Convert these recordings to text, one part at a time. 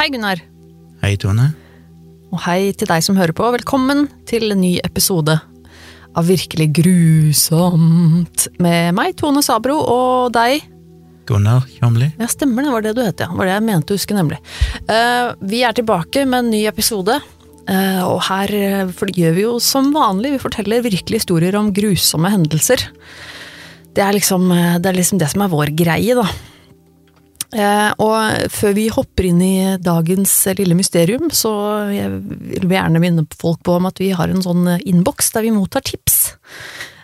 Hei, Gunnar. Hei, Tone. Og hei til deg som hører på. Velkommen til en ny episode av Virkelig grusomt med meg, Tone Sabro, og deg. Gunnar Kjomli. Ja, stemmer det, var det du het, ja. Var det jeg mente å huske, nemlig. Uh, vi er tilbake med en ny episode. Uh, og her eh, det gjør vi jo som vanlig. Vi forteller virkelig historier om grusomme hendelser. Det er liksom det, er liksom det som er vår greie, da. Eh, og før vi hopper inn i dagens lille mysterium, så jeg vil vi gjerne minne folk på om at vi har en sånn innboks der vi mottar tips.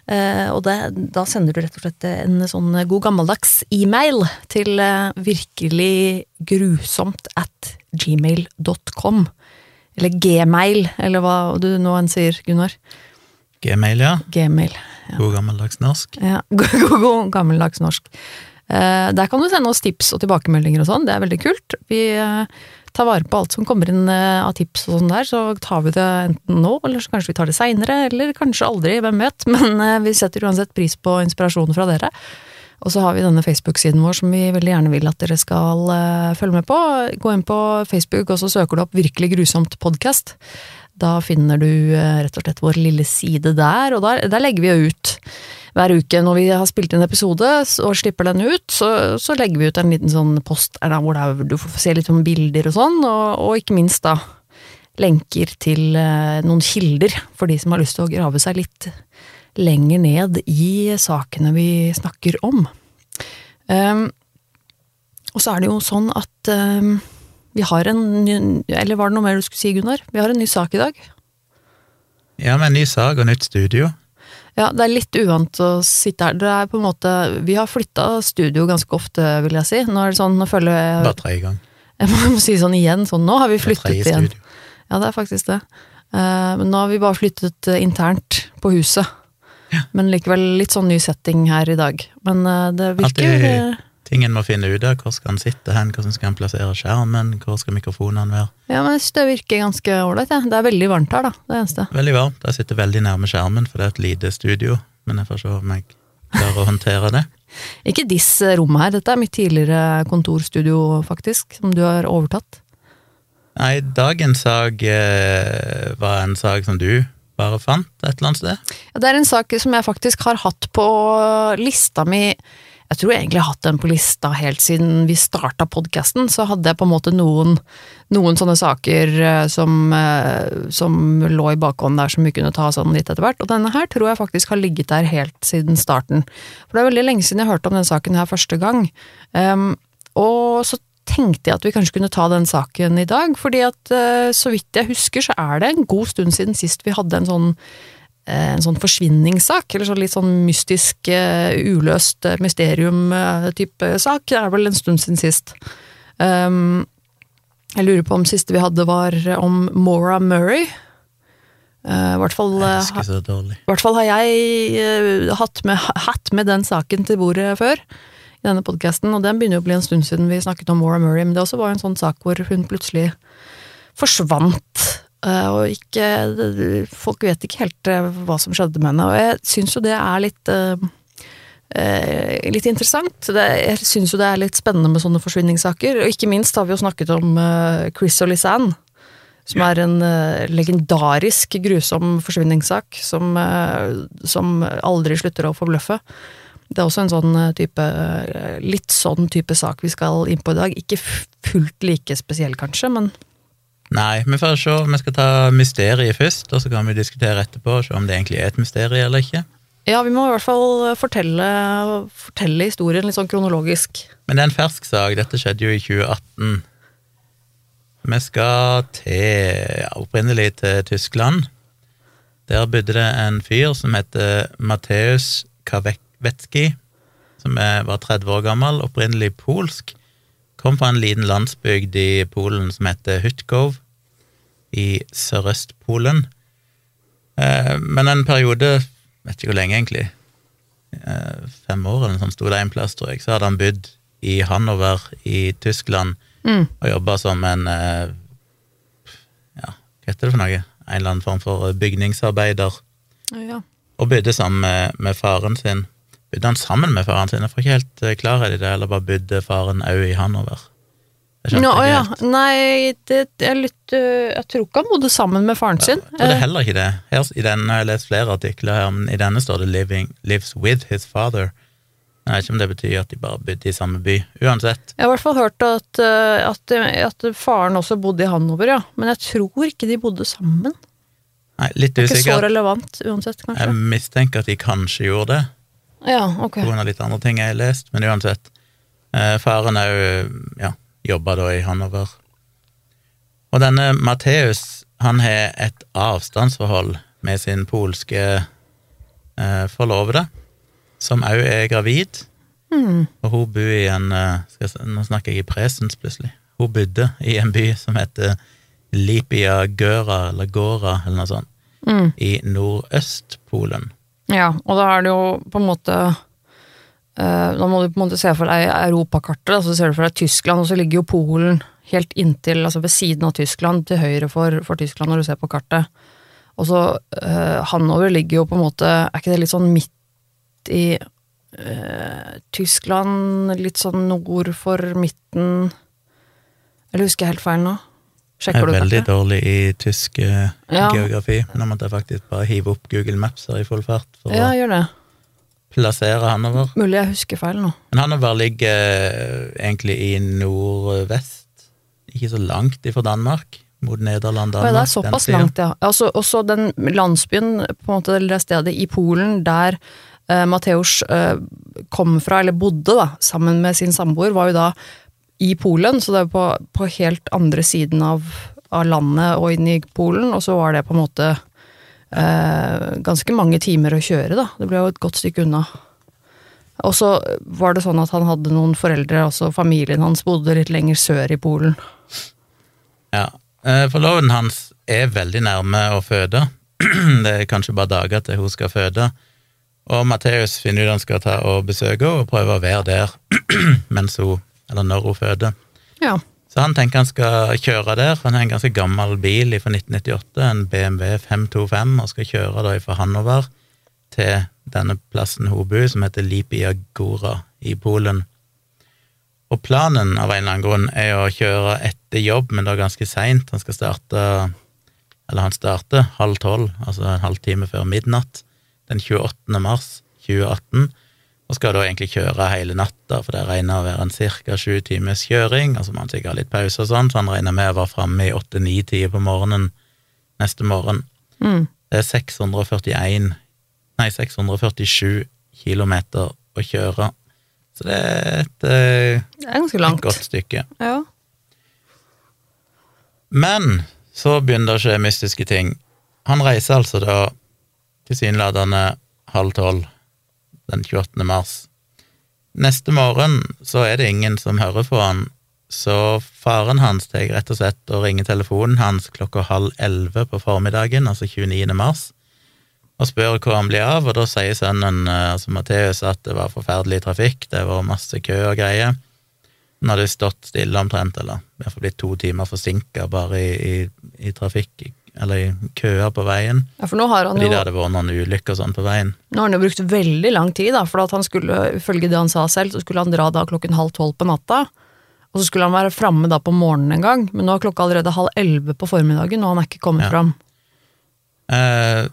Eh, og det, da sender du rett og slett en sånn god gammeldags e-mail til eh, virkelig grusomt at gmail.com. Eller gmail, eller hva du nå enn sier, Gunnar. Gmail, ja. Gmail. God gammeldags norsk. Ja, god, god gammeldags norsk. Eh, der kan du sende oss tips og tilbakemeldinger og sånn, det er veldig kult. Vi eh, tar vare på alt som kommer inn eh, av tips og sånn der, så tar vi det enten nå, eller så kanskje vi tar det seinere, eller kanskje aldri, hvem vet. Men vi setter uansett pris på inspirasjonen fra dere. Og så har vi denne Facebook-siden vår som vi veldig gjerne vil at dere skal følge med på. Gå inn på Facebook, og så søker du opp Virkelig grusomt podkast. Da finner du rett og slett vår lille side der, og der, der legger vi jo ut hver uke når vi har spilt inn episode og slipper den ut, så, så legger vi ut en liten sånn post der hvor er, du får se litt om bilder og sånn, og, og ikke minst da lenker til eh, noen kilder for de som har lyst til å grave seg litt lenger ned i sakene vi snakker om. Um, og så er det jo sånn at um, vi har en ny Eller var det noe mer du skulle si, Gunnar? Vi har en ny sak i dag. Ja, med en ny sak og nytt studio. Ja, det er litt uvant å sitte her. Det er på en måte Vi har flytta studio ganske ofte, vil jeg si. Nå er det sånn, nå føler jeg Bare tredje gang. Jeg må, jeg må si sånn igjen, sånn nå har vi flyttet igjen. studio. Ja, det er faktisk det. Uh, men nå har vi bare flyttet eh, internt på huset. Men likevel litt sånn ny setting her i dag. Men uh, det virker Alltid ting en må finne ut av. Hvor skal en sitte hen, hvordan skal en plassere skjermen, hvor skal mikrofonene være? Ja, men jeg synes det virker ganske ålreit, jeg. Det er veldig varmt her, da. Det eneste. Veldig varmt. Jeg sitter veldig nærme skjermen, for det er et lite studio, men jeg får se om jeg klarer å håndtere det. Ikke diss rommet her. Dette er mitt tidligere kontorstudio, faktisk, som du har overtatt. Nei, dagens sak eh, var en sak som du bare fant et eller annet sted. Ja, det er en sak som jeg faktisk har hatt på lista mi Jeg tror jeg egentlig har hatt den på lista helt siden vi starta podkasten. Så hadde jeg på en måte noen, noen sånne saker eh, som, eh, som lå i bakhånden der som vi kunne ta sånn litt etter hvert. Og denne her tror jeg faktisk har ligget der helt siden starten. For det er veldig lenge siden jeg hørte om den saken her første gang. Um, og så tenkte jeg at vi kanskje kunne ta den saken i dag, fordi at eh, så vidt jeg husker så er det en god stund siden sist vi hadde en sånn en sånn forsvinningssak, eller sånn litt sånn mystisk, eh, uløst eh, mysterium-type sak. Det er vel en stund siden sist. Um, jeg lurer på om siste vi hadde var om Maura Murray. Uh, I hvert fall, eh, i hvert fall har jeg uh, hatt med, hatt med den saken til bordet før i denne podkasten, og den begynner jo å bli en stund siden vi snakket om Maura Murray, men det også var en sånn sak hvor hun plutselig forsvant. Eh, Og ikke Folk vet ikke helt eh, hva som skjedde med henne, og jeg syns jo det er litt eh, Litt interessant. Det, jeg syns jo det er litt spennende med sånne forsvinningssaker, og ikke minst har vi jo snakket om Chris og Lisanne. Som er en legendarisk grusom forsvinningssak som, som aldri slutter å forbløffe. Det er også en sånn type Litt sånn type sak vi skal inn på i dag. Ikke fullt like spesiell, kanskje, men Nei, vi får se. Vi skal ta mysteriet først, og så kan vi diskutere etterpå og se om det egentlig er et mysterium eller ikke. ja, vi må i hvert fall fortelle, fortelle historien litt sånn kronologisk. Men det er en fersk sak. Dette skjedde jo i 2018. Vi skal til ja, opprinnelig til Tyskland. Der bodde det en fyr som heter Mateusz Kavetski, som er, var 30 år gammel, opprinnelig polsk. Kom fra en liten landsbygd i Polen som heter Hutkov, i Sørøst-Polen. Eh, men en periode, vet ikke hvor lenge egentlig, eh, fem år eller noe sånt, sto det en plass, tror jeg, så hadde han bodd i Hanover i Tyskland Mm. og jobba som en eh, Ja, hva heter det for noe? En eller annen form for bygningsarbeider. Ja. Og bodde sammen med, med faren sin. Bodde han sammen med faren sin? Jeg får ikke helt klarhet i det, eller bare bodde faren òg i Hanover? Nå, jeg ja. Nei, det, det er litt Jeg tror ikke han bodde sammen med faren sin. Ja, det Eh, er heller ikke det. Her, I denne har lest flere artikler her, men i denne står det living, 'lives with his father'. Jeg vet ikke om det betyr at de bare bodde i samme by. Uansett. Jeg har i hvert fall hørt at, øh, at, at faren også bodde i Hanover, ja. Men jeg tror ikke de bodde sammen. Nei, litt Det er ikke så relevant uansett, kanskje. Jeg mistenker at de kanskje gjorde det, Ja, ok. på grunn av litt andre ting jeg har lest, men uansett. Eh, faren jo, ja, jobba da i Hanover. Og denne Matteus, han har et avstandsforhold med sin polske eh, forlovede, som òg er gravid. Mm. Og hun bor i en eh, jeg, Nå snakker jeg i presens, plutselig. Hun bodde i en by som heter Lipia Gøra, eller Gåra, eller noe sånt, Mm. i Nordøst-Polen. Ja, og da er det jo på en måte Da må du på en måte se for deg europakartet, så ser du for deg Tyskland, og så ligger jo Polen helt inntil, altså ved siden av Tyskland, til høyre for, for Tyskland når du ser på kartet. Og så uh, Hanover ligger jo på en måte Er ikke det litt sånn midt i uh, Tyskland, litt sånn nord for midten Eller husker jeg helt feil nå? Jeg er veldig dårlig i tysk eh, Ja. geografi. Måtte jeg faktisk bare hive opp Google Maps her i full fart for Ja, gjør det. Plassere Hanover. Mulig jeg husker feil nå. Men Hanover ligger eh, egentlig i nordvest, ikke så langt ifra Danmark, mot Nederland, Danmark. Danmark. det er såpass langt, ja. Altså, også den landsbyen, på en måte, eller det stedet i Polen der eh, Mateusz eh, kom fra, eller bodde, da, sammen med sin samboer, var jo da i Polen, så det er jo på, på helt andre siden av, av landet og inn i Polen, og så var det på en måte ganske mange timer å kjøre, da. Det ble jo et godt stykke unna. Og så var det sånn at han hadde noen foreldre, altså familien hans bodde litt lenger sør i Polen. Ja. Forloven Forloveden hans er veldig nærme å føde. Det er kanskje bare dager til hun skal føde. Og Matheus finner ut han skal ta og besøke henne og prøve å være der mens hun, eller når hun føder. Ja. Så han tenker han skal kjøre der. Han har en ganske gammel bil fra 1998, en BMW 525, og skal kjøre da fra Hanover til denne plassen bor, som heter Lipia Gora i Polen. Og planen av en eller annen grunn er å kjøre etter jobb, men da ganske seint. Han skal starte Eller han starter halv tolv, altså en halvtime før midnatt, den 28. mars 2018 og skal da egentlig kjøre hele natta, for det regner å være en ca. sju times kjøring, altså man sikkert ha litt pause og sånn, så han regner med å være framme i åtte-ni-tida på morgenen neste morgen. Mm. Det er 641, nei 647 kilometer å kjøre, så det er et, eh, Det er et godt stykke. Ja. Men så begynner det å skje mystiske ting. Han reiser altså da tilsynelatende halv tolv den 28. mars. Neste morgen så er det ingen som hører på han, så faren hans tar rett og slett og ringer telefonen hans klokka halv elleve på formiddagen, altså 29. mars, og spør hvor han blir av, og da sier sønnen, eh, altså Matteus, at det var forferdelig trafikk, det var masse kø og greier. Han hadde stått stille omtrent, eller i hvert fall blitt to timer forsinka bare i, i, i trafikk, eller køer på veien, Ja, for nå har han fordi jo, det hadde vært noen ulykker og sånn på veien. nå har han jo brukt veldig lang tid, da, for at han skulle, ifølge det han sa selv, så skulle han dra da klokken halv tolv på natta, og så skulle han være framme da på morgenen en gang, men nå er klokka allerede halv elleve på formiddagen, og han er ikke kommet Ja. fram. Eh,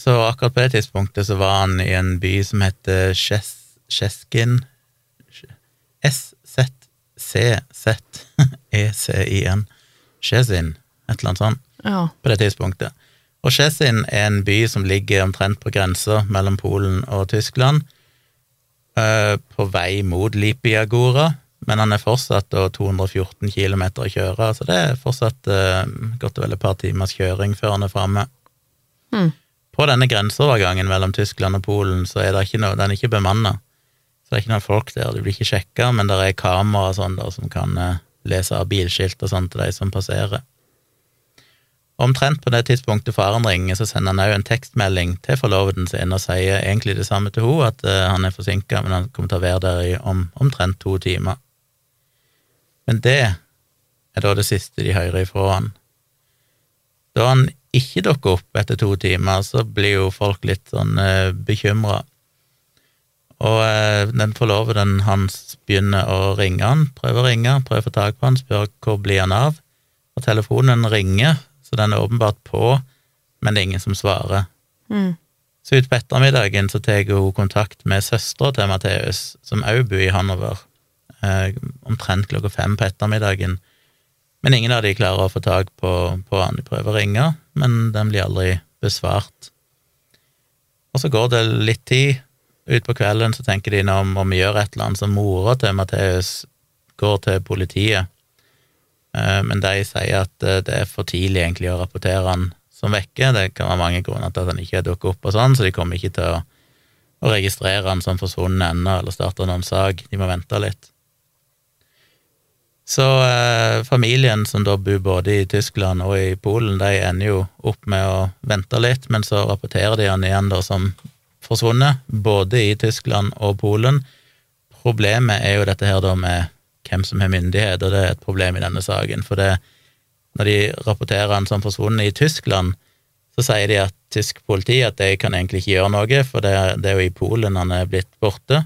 så akkurat på det tidspunktet så var han i en by som heter Sjes- Sjeskin S-Z-C-Z-E-C-I-N Sjesin, et eller annet sånt, Ja. på det tidspunktet. Og Chessin er en by som ligger omtrent på grensa mellom Polen og Tyskland, eh, på vei mot Lipiagora, men han er fortsatt da 214 km å kjøre, så det er fortsatt eh, godt og vel et par timers kjøring før han er framme. Hmm. På denne grenseovergangen mellom Tyskland og Polen så er det ikke noe, den er ikke bemanna. Så det er ikke noen folk der, de blir ikke sjekka, men det er kamera og sånn som kan eh, lese av bilskilt og sånn til de som passerer. Omtrent på det tidspunktet faren ringer, så sender han òg en tekstmelding til forloveden sin og sier egentlig det samme til henne, at eh, han er forsinka, men han kommer til å være der i om, omtrent to timer. Men det er da det siste de hører ifra han. Da han ikke dukker opp etter to timer, så blir jo folk litt sånn uh, bekymra. Og eh, den forloveden hans begynner å ringe han, prøver å ringe, prøver å få tak på han, spør hvor blir han av, og telefonen ringer, så den er åpenbart på, men det er ingen som svarer. Mm. Så utpå ettermiddagen så tar hun kontakt med søstera til Matteus, som òg bor i Hanover, eh, omtrent klokka fem på ettermiddagen. Men ingen av de klarer å få tak på, på han. De prøver å ringe, men den blir aldri besvart. Og så går det litt tid. Utpå kvelden så tenker de nå om vi gjøre et eller annet, så mora til Matteus går til politiet. Eh, Men de sier at eh, det er for tidlig egentlig å rapportere han som vekke. Det kan være mange grunner til at han ikke dukker opp og sånn, så de kommer ikke til å, å registrere han som forsvunnet ennå, eller starte noen sak. De må vente litt. Så eh, familien som da bor både i Tyskland og i Polen, de ender jo opp med å vente litt, men så rapporterer de han igjen da som forsvunnet, både i Tyskland og Polen. Problemet er jo dette her da med hvem som har myndighet, og det er et problem i denne saken. For det, når de rapporterer han som forsvunnet i Tyskland, så sier de at tysk politi at de kan egentlig ikke gjøre noe, for det, det er jo i Polen han er blitt borte.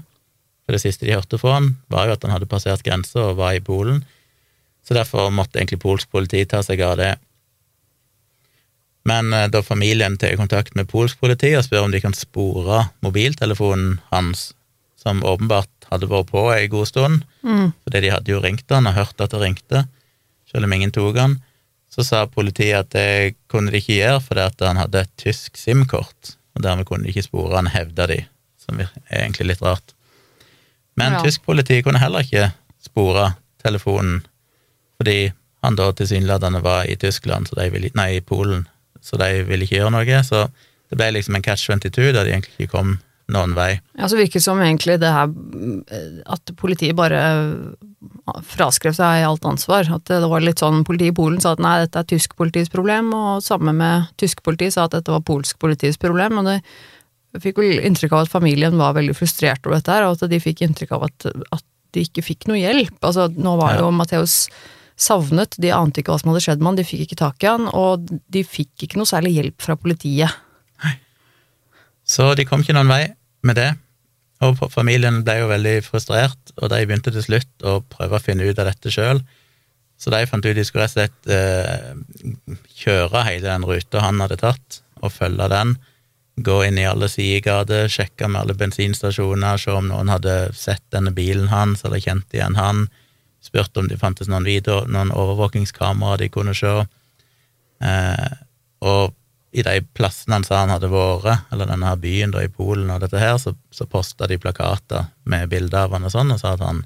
For det siste de hørte fra han, var jo at han hadde passert grensa og var i Polen. Så derfor måtte egentlig polsk politi ta seg av det. Men eh, da familien tar kontakt med polsk politi og spør om de kan spore mobiltelefonen hans, som åpenbart hadde vært på ei god stund, Mm. fordi de hadde jo ringt han og hørt at det ringte, selv om ingen tok han, så sa politiet at det kunne de ikke gjøre fordi at han hadde et tysk SIM-kort, og dermed kunne de ikke spore han, hevda de, som er egentlig litt rart. Men Ja. tysk politi kunne heller ikke spore telefonen, fordi han da tilsynelatende var i Tyskland, så de ville, nei, i Polen, så de ville ikke gjøre noe, så det ble liksom en catch-22 da de egentlig ikke kom noen vei. Ja, så virker det som egentlig det her At politiet bare eh, fraskrev seg alt ansvar. At det var litt sånn Politiet i Polen sa at nei, dette er tysk politis problem, og samme med tysk politi sa at dette var polsk politis problem. Og det jeg fikk vel inntrykk av at familien var veldig frustrert over dette her, og at de fikk inntrykk av at, at de ikke fikk noe hjelp. Altså, nå var jo Matheus savnet, de ante ikke hva som hadde skjedd med han, de fikk ikke tak i han, og de fikk ikke noe særlig hjelp fra politiet. Så de kom ikke noen vei med det, og familien ble jo veldig frustrert, og de begynte til slutt å prøve å finne ut av dette sjøl. Så de fant ut de skulle rett og slett eh, kjøre hele den ruta han hadde tatt, og følge den. Gå inn i alle sidegater, sjekke med alle bensinstasjoner, se om noen hadde sett denne bilen hans eller kjent igjen han. Spurte om det fantes noen, video, noen overvåkingskameraer de kunne se. Eh, og i de plassene han sa han hadde vært, eller denne her byen da i Polen og dette her, så, så posta de plakater med bilder av han og sånn, og sa at han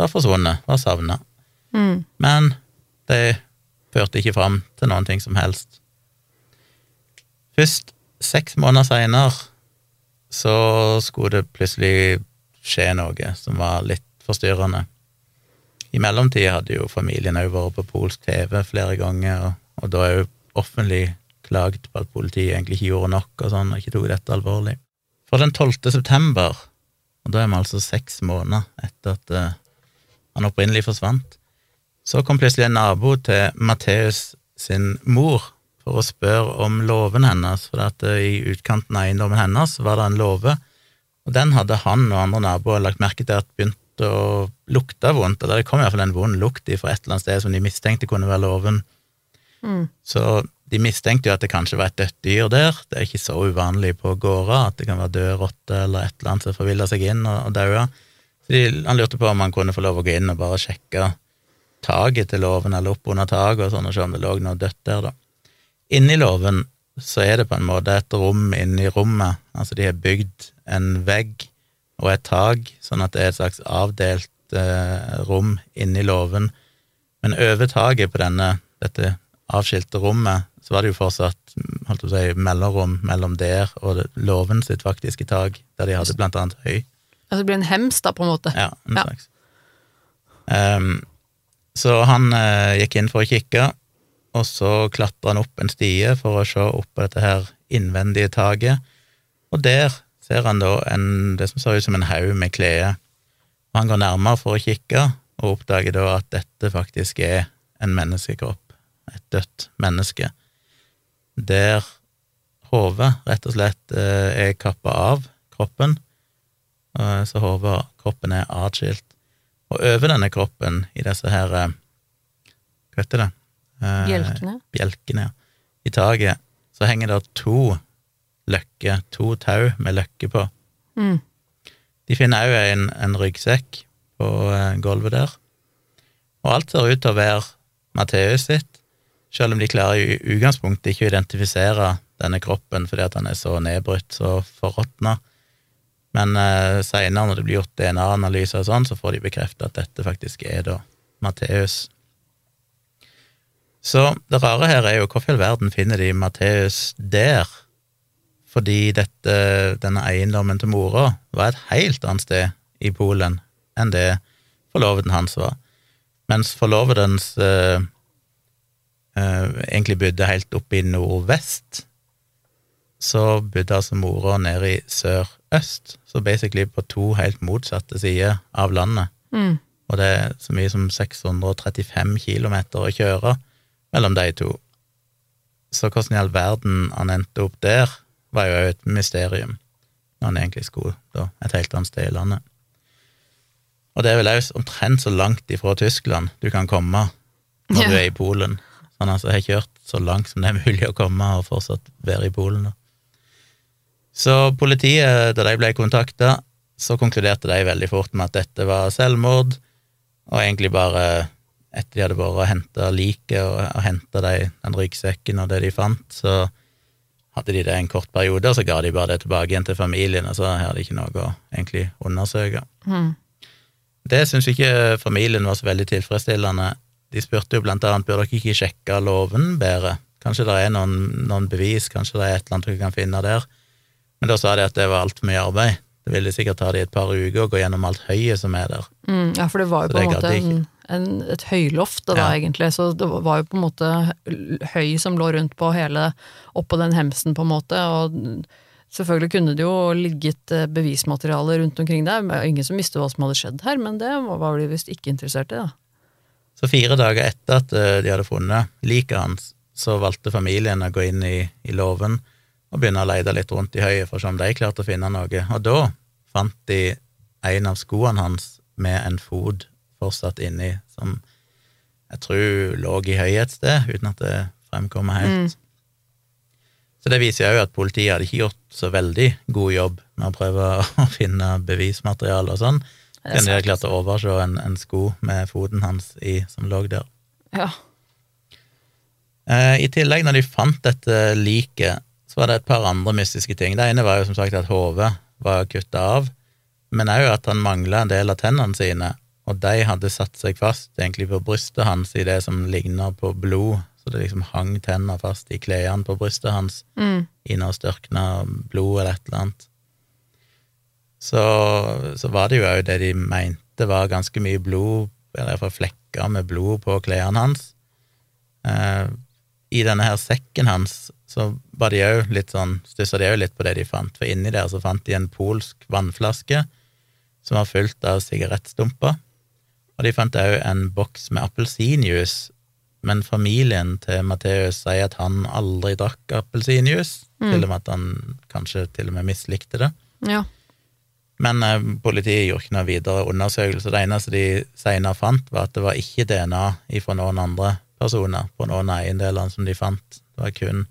var forsvunnet, var savna. Mm. Men det førte ikke fram til noen ting som helst. Først seks måneder seinere så skulle det plutselig skje noe som var litt forstyrrende. I mellomtida hadde jo familien òg vært på polsk TV flere ganger, og, og da jo offentlig klagd på at politiet egentlig ikke gjorde nok og sånn, og ikke tok dette alvorlig. For den 12. september, og da er vi altså seks måneder etter at uh, han opprinnelig forsvant, så kom plutselig en nabo til Matteus sin mor for å spørre om låven hennes, for at uh, i utkanten av eiendommen hennes var det en låve, og den hadde han og andre naboer lagt merke til at begynte å lukte vondt, eller det kom i hvert fall en vond lukt fra et eller annet sted som de mistenkte kunne være låven. Mm. Så de mistenkte jo at det kanskje var et dødt dyr der. Det er ikke så uvanlig på gårder at det kan være død rotte eller et eller annet som forviller seg inn og, og daua. Så han lurte på om han kunne få lov å gå inn og bare sjekke taket til låven, eller opp under taket, og sånn, og se om det lå noe dødt der, da. Inni låven så er det på en måte et rom inni rommet. Altså, de har bygd en vegg og et tak, sånn at det er et slags avdelt eh, rom inni låven. Men over taket på denne, dette avskilte rommet, så var det jo fortsatt holdt å si, mellomrom mellom der og låven sitt faktiske tak, der de hadde blant annet høy. Altså det blir en hems, da, på en måte. Ja, en Ja. slags. Um, så han uh, gikk inn for å kikke, og så klatra han opp en stie for å se opp på dette her innvendige taket, og der ser han da en, det som ser ut som en haug med klær. Han går nærmere for å kikke, og oppdager da at dette faktisk er en menneskekropp, et dødt menneske, der hodet rett og slett eh, er kappa av kroppen, så hodet og kroppen er atskilt. Og over denne kroppen, i disse her eh, Hva heter det? Eh, Bjelkene. Bjelkene, ja. I taket så henger det to løkker, to tau med løkke på. Mm. De finner òg en, en ryggsekk på eh, gulvet der. Og alt ser ut til å være Matteus sitt, selv om de klarer i utgangspunktet ikke å identifisere denne kroppen fordi at han er så nedbrutt, så forråtna. Men eh, seinere, når det blir gjort DNA-analyser og sånn, så får de bekreftet at dette faktisk er da Matteus. Så det rare her er jo hvorfor i all verden finner de Matteus der? Fordi dette, denne eiendommen til mora var et helt annet sted i Polen enn det forloveden hans var. Mens forlovedens eh, egentlig bodde helt oppe i nordvest, så bodde altså mora nede i sørøst, så basically på to helt motsatte sider av landet. Mm. Og det er så mye som 635 kilometer å kjøre mellom de to. Så hvordan i all verden han endte opp der, var jo et mysterium, når han egentlig skulle da, et helt annet sted i landet. Og det er vel òg omtrent så langt ifra Tyskland du kan komme når du er i Polen. Han altså har kjørt så langt som det er mulig å komme, og fortsatt være i Polen. Så politiet, da de ble kontakta, så konkluderte de veldig fort med at dette var selvmord, og egentlig bare etter de hadde vært og henta liket og, og henta den ryggsekken og det de fant, så hadde de det en kort periode, og så ga de bare det tilbake igjen til familien, og så hadde de ikke noe å egentlig undersøke. Mm. Det syns ikke familien var så veldig tilfredsstillende. De spurte jo blant annet burde dere ikke sjekke låven bedre, kanskje det er noen, noen bevis, kanskje det er et eller annet dere kan finne der. Men da sa de at det var altfor mye arbeid. Det ville sikkert ta de et par uker å gå gjennom alt høyet som er der. Mm, ja, for det var jo Så på en måte en, en, et høyloft da, da, egentlig, så det var jo på en måte høy som lå rundt på hele, oppå den hemsen på en måte, og selvfølgelig kunne det jo ligget eh, bevismateriale rundt omkring der, ingen som visste hva som hadde skjedd her, men det var de visst ikke interessert i da. Så fire dager etter at eh, de hadde funnet liket hans, så valgte familien å gå inn i, i låven og begynne å lete litt rundt i høyet for å se om de klarte å finne noe. Og da fant de en av skoene hans med en fot fortsatt inni, som jeg tror lå i høyet et sted, uten at det fremkommer helt. Så det viser jo at politiet hadde ikke gjort så veldig god jobb med å prøve å finne bevismateriale og sånn. Kunne de klarte klart å overse en, en sko med foten hans i, som lå der. Ja. Eh, I tillegg, når de fant dette liket, så var det et par andre mystiske ting. Det ene var jo som sagt at hodet var kutta av, men òg at han mangla en del av tennene sine, og de hadde satt seg fast egentlig på brystet hans i det som ligna på blod, så det liksom hang tenner fast i klærne på brystet hans Mm. i noe størkna blod eller et eller annet. Så, så var det jo òg det de mente var ganske mye blod, eller iallfall flekker med blod på klærne hans. Eh, I denne her sekken hans så var de òg litt sånn, stussa de òg litt på det de fant, for inni der så fant de en polsk vannflaske som var fylt av sigarettstumper, og de fant òg en boks med appelsinjuice, men familien til Matteus sier at han aldri drakk appelsinjuice, til og med at han kanskje til og med mislikte det. ja. Men eh, politiet gjorde ikke noe videre undersøkelse. Det eneste de senere fant, var at det var ikke DNA fra noen andre personer på noen av eiendelene som de fant. Det var kun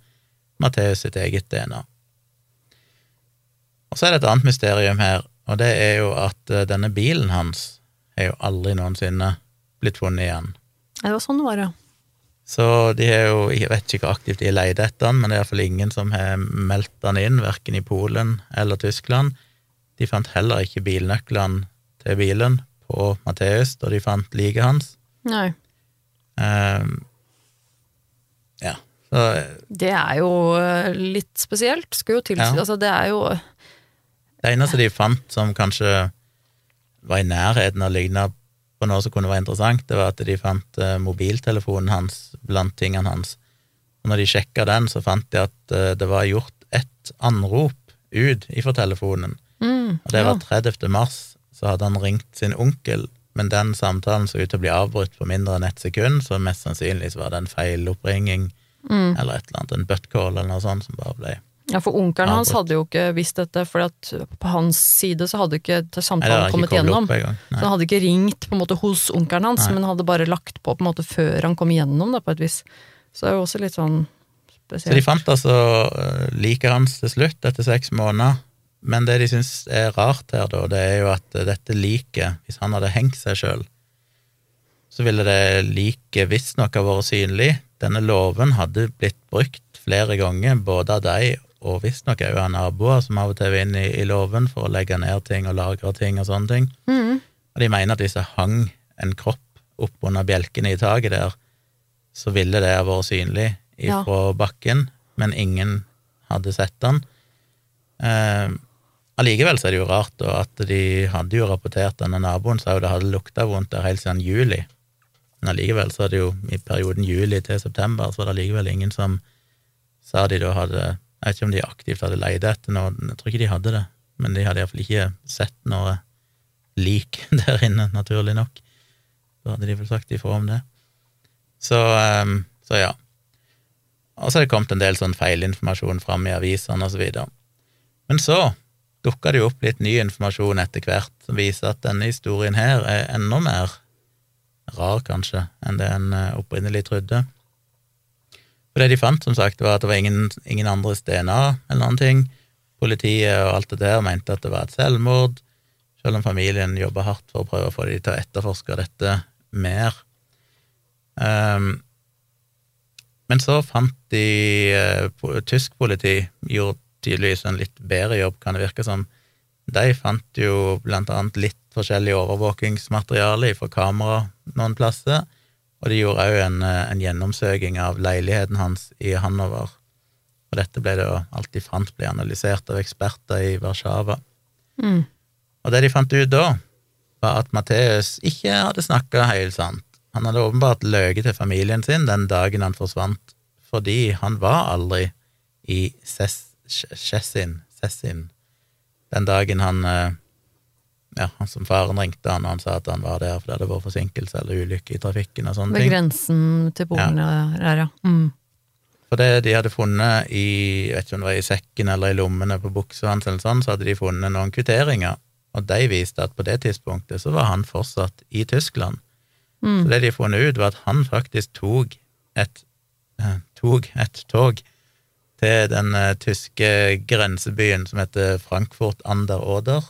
Matteus sitt eget DNA. Og så er det et annet mysterium her, og det er jo at eh, denne bilen hans er jo aldri noensinne blitt funnet igjen. Det var sånn det var, ja. Så de har jo, jeg vet ikke hvor aktivt de har leid etter den, men det er iallfall ingen som har meldt den inn, verken i Polen eller Tyskland. De fant heller ikke bilnøklene til bilen på Matteus da de fant liket hans. Nei. Um, ja, så Det er jo eh, litt spesielt, skulle jo tilsi. Ja. Altså, det er jo det eneste de fant som kanskje var i nærheten av å ligne på noe som kunne være interessant, det var at de fant eh, mobiltelefonen hans blant tingene hans. Og når de sjekka den, så fant de at eh, det var gjort ett anrop ut ifra telefonen. Mm, Og det var 30. mars, så hadde han ringt sin onkel, men den samtalen så ut til å bli avbrutt på mindre enn ett sekund, så mest sannsynlig så var det en feiloppringing Mm. eller et eller annet, en buttcall eller noe sånt som bare ble Ja, for onkelen hans hadde jo ikke visst dette, for at på hans side så hadde ikke samtalen kommet ikke koblet gjennom. Så han hadde ikke ringt på en måte hos onkelen hans, Nei. men hadde bare lagt på på en måte før han kom igjennom, da, på et vis. Så det er jo også litt sånn Så de fant altså eh, liket hans til slutt, etter seks måneder. Men det de syns er rart her, da, det er jo at dette liket, hvis han hadde hengt seg sjøl, så ville det liket visstnok ha vært synlig. Denne låven hadde blitt brukt flere ganger, både av dem og visstnok òg av naboer som av og til var inne i, i låven for å legge ned ting og lagre ting og sånne ting. Mm. Og de mener at hvis det hang en kropp opp under bjelkene i taket der, så ville det ha vært synlig Ja. ifra bakken, men ingen hadde sett den. Eh, allikevel så er det jo rart da, at de hadde jo rapportert denne naboen sa jo det hadde lukta vondt der helt siden juli. Men allikevel så er det jo i perioden juli til september, så var det allikevel ingen som sa de da hadde Jeg vet ikke om de aktivt hadde leid etter noe, jeg tror ikke de hadde det, men de hadde iallfall ikke sett noe lik der inne, naturlig nok. Da hadde de vel sagt ifra om det. Så, ehm, så ja. Og så er det kommet en del sånn feilinformasjon fram i avisene og så videre. Men så dukka det jo opp litt ny informasjon etter hvert som viser at denne historien her er enda mer rar, kanskje, enn det en eh, opprinnelig trodde. For det de fant, som sagt, var at det var ingen, ingen andres DNA eller noen ting. Politiet og alt det der mente at det var et selvmord, selv om familien jobba hardt for å prøve å få de til å etterforske dette mer. Um, men så fant de uh, Tysk politi gjorde tydeligvis en litt bedre jobb, kan det virke som. De fant jo blant annet litt forskjellig overvåkingsmateriale fra kamera noen plasser, og de gjorde òg en, eh, en gjennomsøking av leiligheten hans i Hanover. Og dette ble det jo alt de fant, ble analysert av eksperter i Warszawa. Mm. Og det de fant ut da, var at Matteus ikke hadde snakka helt sant. Han hadde åpenbart løyet til familien sin den dagen han forsvant, fordi han var aldri i Ses- Sessin, Sessin den dagen han eh, Ja, han som faren ringte han, og han sa at han var der fordi det hadde vært forsinkelse eller ulykke i trafikken og sånne ting. Ved grensen til Polen, ja. ja. Mm. For det de hadde funnet i jeg vet ikke om det var i sekken eller i lommene på buksa hans, eller sånn, så hadde de funnet noen kvitteringer, og de viste at på det tidspunktet så var han fortsatt i Tyskland. Mm. Så det de funnet ut, var at han faktisk tok et, eh, tok et tog til den eh, tyske grensebyen som heter Frankfurt ander Oder.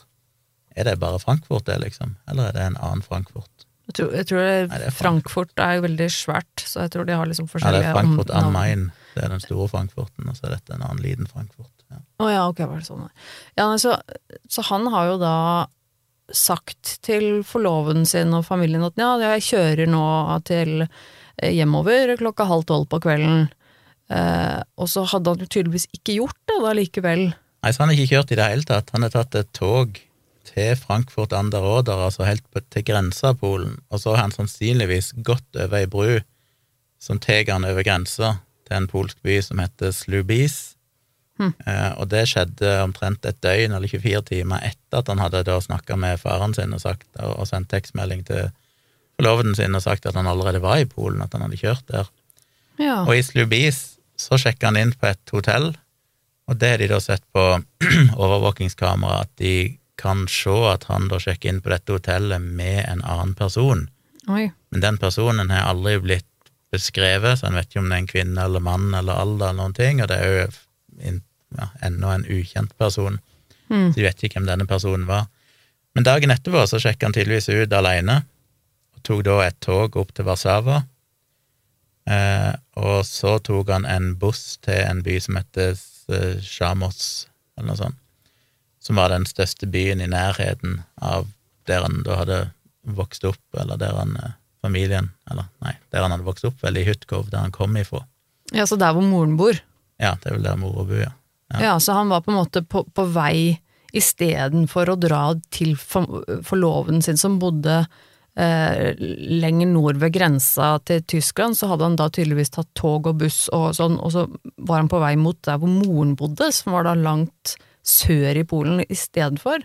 Er det bare Frankfurt, det, liksom? Eller er det en annen Frankfurt? Jeg tror, jeg tror det, Nei, det er Frankfurt er veldig svært, så jeg tror de har liksom Ja, det er Frankfurt am. Main. Det er den store Frankfurten, og så er dette en annen liten Frankfurt. Ja. Oh, ja, ok, var det sånn. Ja, så, så han har jo da sagt til forloven sin og familien at ja, jeg kjører nå til eh, hjemover klokka halv tolv på kvelden. Eh, og så hadde han jo tydeligvis ikke gjort det da likevel. Nei, så han har ikke kjørt i det hele tatt. Han har tatt et tog til Frankfurt an der Oder, altså helt på, til grensa av Polen, og så har han sannsynligvis gått over ei bru som tar han over grensa til en polsk by som heter Slubis. Mm. Eh, og det skjedde omtrent et døgn eller 24 timer etter at han hadde da snakka med faren sin og, sagt, og, og sendt tekstmelding til forloveden sin og sagt at han allerede var i Polen, at han hadde kjørt der. Ja. Og i Slubis så sjekka han inn på et hotell, og det har de da sett på overvåkingskamera, at de kan se at han da sjekker inn på dette hotellet med en annen person. Oi. Men den personen har aldri blitt beskrevet, så en vet ikke om det er en kvinne eller mann eller alder eller noen ting, og det er jo ja, ennå en ukjent person, Mm. så de vet ikke hvem denne personen var. Men dagen etterpå så sjekka han tydeligvis ut alene, og tok da et tog opp til Warszawa. Eh, og så tok han en buss til en by som heter eh, Shamos, eller noe sånt, som var den største byen i nærheten av der han da hadde vokst opp, eller der han eh, familien, eller nei, der han hadde vokst opp, vel i Hutkov, der han kom ifra. ja, så der hvor moren bor. Ja, det er vel der mora bor, ja. Ja. Ja. så han var på en måte på, på vei istedenfor å dra til for- forloven sin som bodde eh, lenger nord ved grensa til Tyskland, så hadde han da tydeligvis tatt tog og buss og sånn, og så var han på vei mot der hvor moren bodde, som var da langt sør i Polen istedenfor.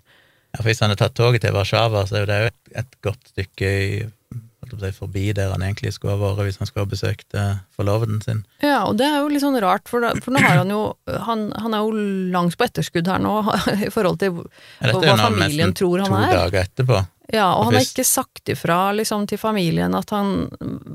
Ja, for Hvis han hadde tatt toget til Warszawa, så er jo det jo et, et godt stykke i si, forbi der han egentlig skulle ha vært hvis han skulle ha besøkt eh, forloveden sin. Ja, og det er jo litt sånn rart, for, da, for nå har han jo han, han er jo langt på etterskudd her nå, i forhold til Ja, dette han er jo nå familien nesten to er. dager etterpå. Ja, og han har ikke sagt ifra liksom, til familien at han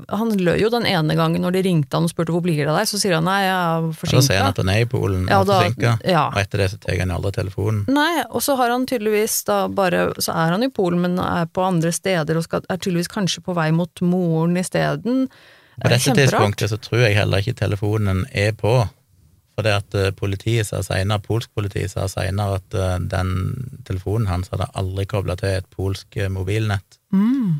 Han løy jo den ene gangen når de ringte han og spurte hvor blir det av deg, så sier han nei, jeg er Og da sier han at han er i Polen Ja, og forsinka, ja. og etter det så tar han aldri telefonen. Nei, og så har han tydeligvis da bare Så er han i Polen, men er på andre steder og skal, er tydeligvis kanskje på vei mot moren isteden. På dette tidspunktet så tror jeg heller ikke telefonen er på. For det at eh, politiet sa senere, polsk politi sa senere at eh, den telefonen hans hadde aldri kobla til et polsk eh, mobilnett. Mm.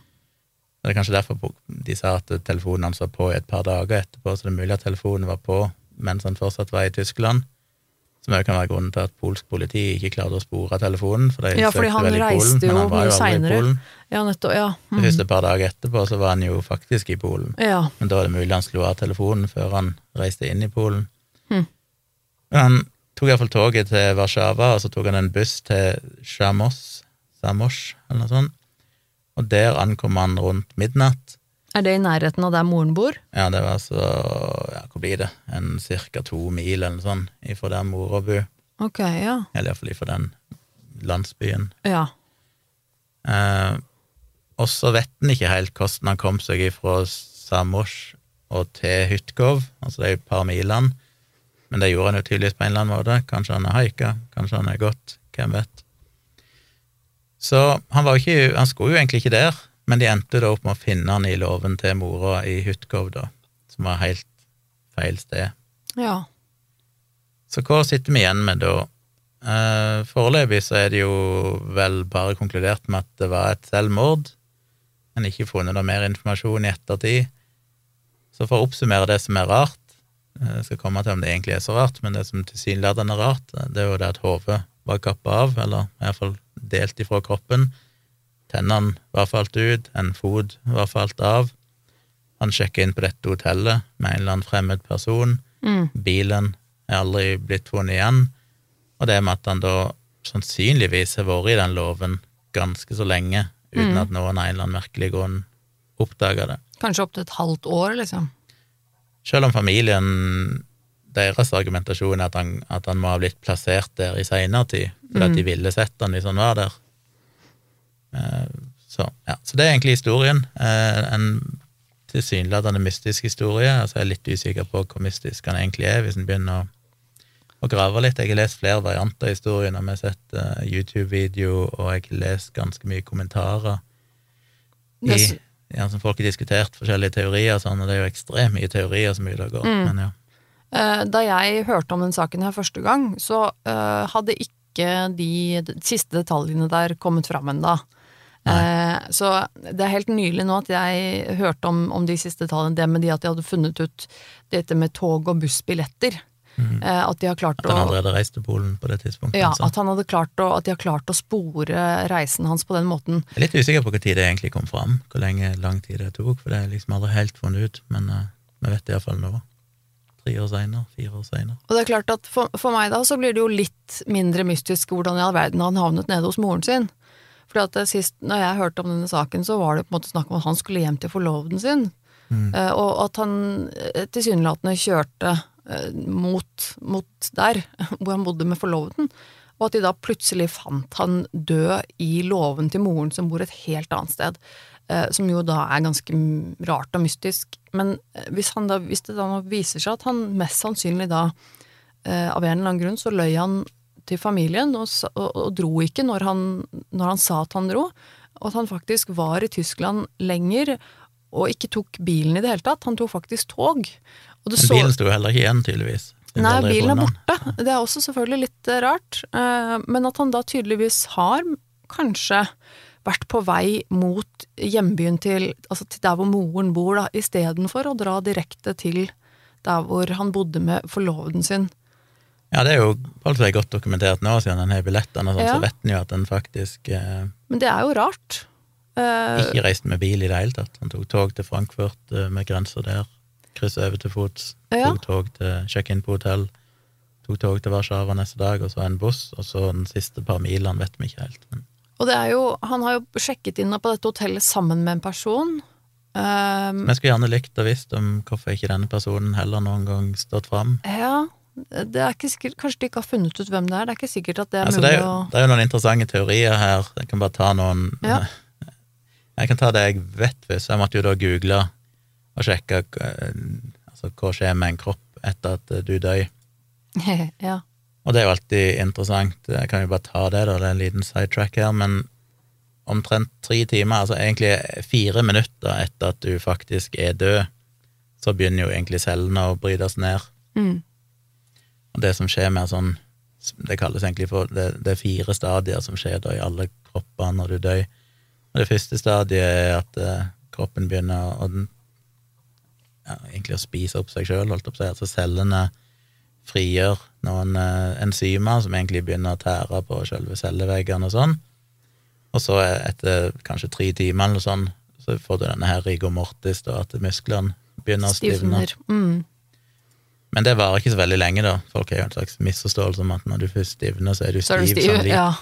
Det er kanskje derfor de sa at telefonen hans var på et par dager etterpå, så det er mulig at telefonen var på mens han fortsatt var i Tyskland. Som òg kan være grunnen til at polsk politi ikke klarte å spore telefonen. For de Ja, fordi han reiste Polen, men jo han var mye seinere. i. Polen. Ja, nettopp. Ja. Mm. Først første par dager etterpå så var han jo faktisk i Polen. ja. Men da er det mulig han slo av telefonen før han reiste inn i Polen. Men han tok iallfall toget til Warszawa, og så tok han en buss til Shamos, Samos, eller noe sånt. Og der ankom han rundt midnatt. Er det i nærheten av der moren bor? Ja, det var så Ja, hvor blir det? En cirka to mil eller noe sånt ifra der mora bor. Okay, ja. Eller iallfall ifra den landsbyen. Ja. Eh, og så vet en ikke helt hvordan han kom seg ifra Samos og til Hytkov, altså de par milene. Men det gjorde han jo tydeligvis på en eller annen måte. Kanskje han har haika, kanskje han har gått, hvem vet. Så han var jo ikke Han skulle jo egentlig ikke der, men de endte da opp med å finne han i låven til mora i Hutkov, da, som var helt feil sted. Ja. Så hva sitter vi igjen med da? Eh, foreløpig så er det jo vel bare konkludert med at det var et selvmord, men ikke funnet noe mer informasjon i ettertid. Så for å oppsummere det som er rart, jeg skal komme til om det egentlig er så rart, men det som tilsynelatende er rart, det er jo det at hodet var kappa av, eller i hvert fall delt ifra kroppen. Tennene var falt ut, en fot var falt av. Han sjekka inn på dette hotellet med en eller annen fremmed person. Mm. Bilen er aldri blitt funnet igjen. Og det med at han da sannsynligvis har vært i den låven ganske så lenge, uten Mm. at noen av en eller annen merkelig grunn oppdaga det. Kanskje opptil et halvt år, liksom. Selv om familien deres argumentasjon er at han, at han må ha blitt plassert der i seinere tid, fordi at de ville sett han hvis han var der. Eh, Så, ja. så det er egentlig historien. Eh, En tilsynelatende mystisk historie. Altså jeg er litt usikker på hvor mystisk han egentlig er, hvis en begynner å, å grave litt. Jeg har lest flere varianter av historien, og vi har sett uh, YouTube-video, og jeg har lest ganske mye kommentarer i, ja, som folk har diskutert forskjellige teorier og sånn, og det er jo ekstremt mye teorier som ute og går, Mm. men ja. Eh, Da jeg hørte om den saken her første gang, så uh, hadde ikke de siste detaljene der kommet fram ennå. Uh, så det er helt nylig nå at jeg hørte om, om de siste detaljene, det med de at de hadde funnet ut dette med tog- og bussbilletter. Eh, at de har klart å At han allerede reiste til Polen på det tidspunktet. ja, altså. at, han hadde klart å, at de har klart å spore reisen hans på den måten. Jeg er litt usikker på hvor tid det egentlig kom fram, hvor lenge lang tid det tok, for det er liksom aldri helt funnet ut, men eh, vi vet det iallfall nå. Tre år seinere, fire år seinere. Og det er klart at for, for meg da så blir det jo litt mindre mystisk hvordan i all verden han havnet nede hos moren sin. Fordi at sist, når jeg hørte om denne saken, så var det på en måte snakk om at han skulle hjem til forloveden sin. Mm. Eh, og at han eh, tilsynelatende kjørte eh, mot, mot der, hvor han bodde med forloveden. Og at de da plutselig fant han død i låven til moren som bor et helt annet sted. Eh, som jo da er ganske rart og mystisk. Men eh, hvis, da, hvis det da viser seg at han mest sannsynlig da, eh, av en eller annen grunn, så løy han til familien og, og, og dro ikke når han, når han sa at han dro. Og at han faktisk var i Tyskland lenger og ikke tok bilen i det hele tatt. Han tok faktisk tog. Og Men bilen sto heller ikke igjen, tydeligvis. Nei, bilen er borte. Det er også selvfølgelig litt eh, rart. Eh, Men at han da tydeligvis har kanskje vært på vei mot hjembyen til, altså til der hvor moren bor, da, istedenfor å dra direkte til der hvor han bodde med forloveden sin. Ja, det er jo altså, er godt dokumentert nå, siden han har billettene, og sånn, Ja. så vet en jo at han faktisk eh, Men det er jo rart. Eh, ikke reiste med bil i det hele tatt. Han tok tog til Frankfurt eh, med grenser der, kryssa over til fots, Ja. tok tog til check-in på hotell, tok tog til Warszawa neste dag, og så en buss, og så den siste par milene vet vi ikke helt. Men Og det er jo, han har jo sjekket inn på dette hotellet sammen med en person, Um, Men jeg skulle gjerne likt å visst om hvorfor ikke denne personen heller noen gang stått fram. ja, det er ikke sikkert Kanskje de ikke har funnet ut hvem det er. Det er ikke sikkert at det er Altså, det, mulig er jo, å det er jo noen interessante teorier her. Jeg kan bare ta noen Ja. Jeg kan ta det jeg vet hvis. Jeg måtte jo da google og sjekke eh, altså, hva skjer med en kropp etter at eh, du dør. Ja. Og det er jo alltid interessant. Jeg kan jo bare ta det, da. Det er en liten sidetrack her. Men omtrent tre timer, altså egentlig fire minutter etter at du faktisk er død, så begynner jo egentlig cellene å brytes ned. Mm. Og det som skjer med sånn Det kalles egentlig for det, det er fire stadier som skjer da i alle kropper når du dør. Og det første stadiet er at eh, kroppen begynner å ja, egentlig å spise opp seg sjøl, holdt jeg på å si. Altså cellene frigjør noen eh, enzymer som egentlig begynner å tære på selve celleveggene og sånn. Og så eh, etter kanskje tre timer eller sånn, så får du denne her rigor mortis, da, at musklene begynner å stivne. Mm. Men det varer ikke så veldig lenge, da. Folk har jo en slags misforståelse om at når du først stivner, så er du Så stiv, du stiv. som lik. Ja.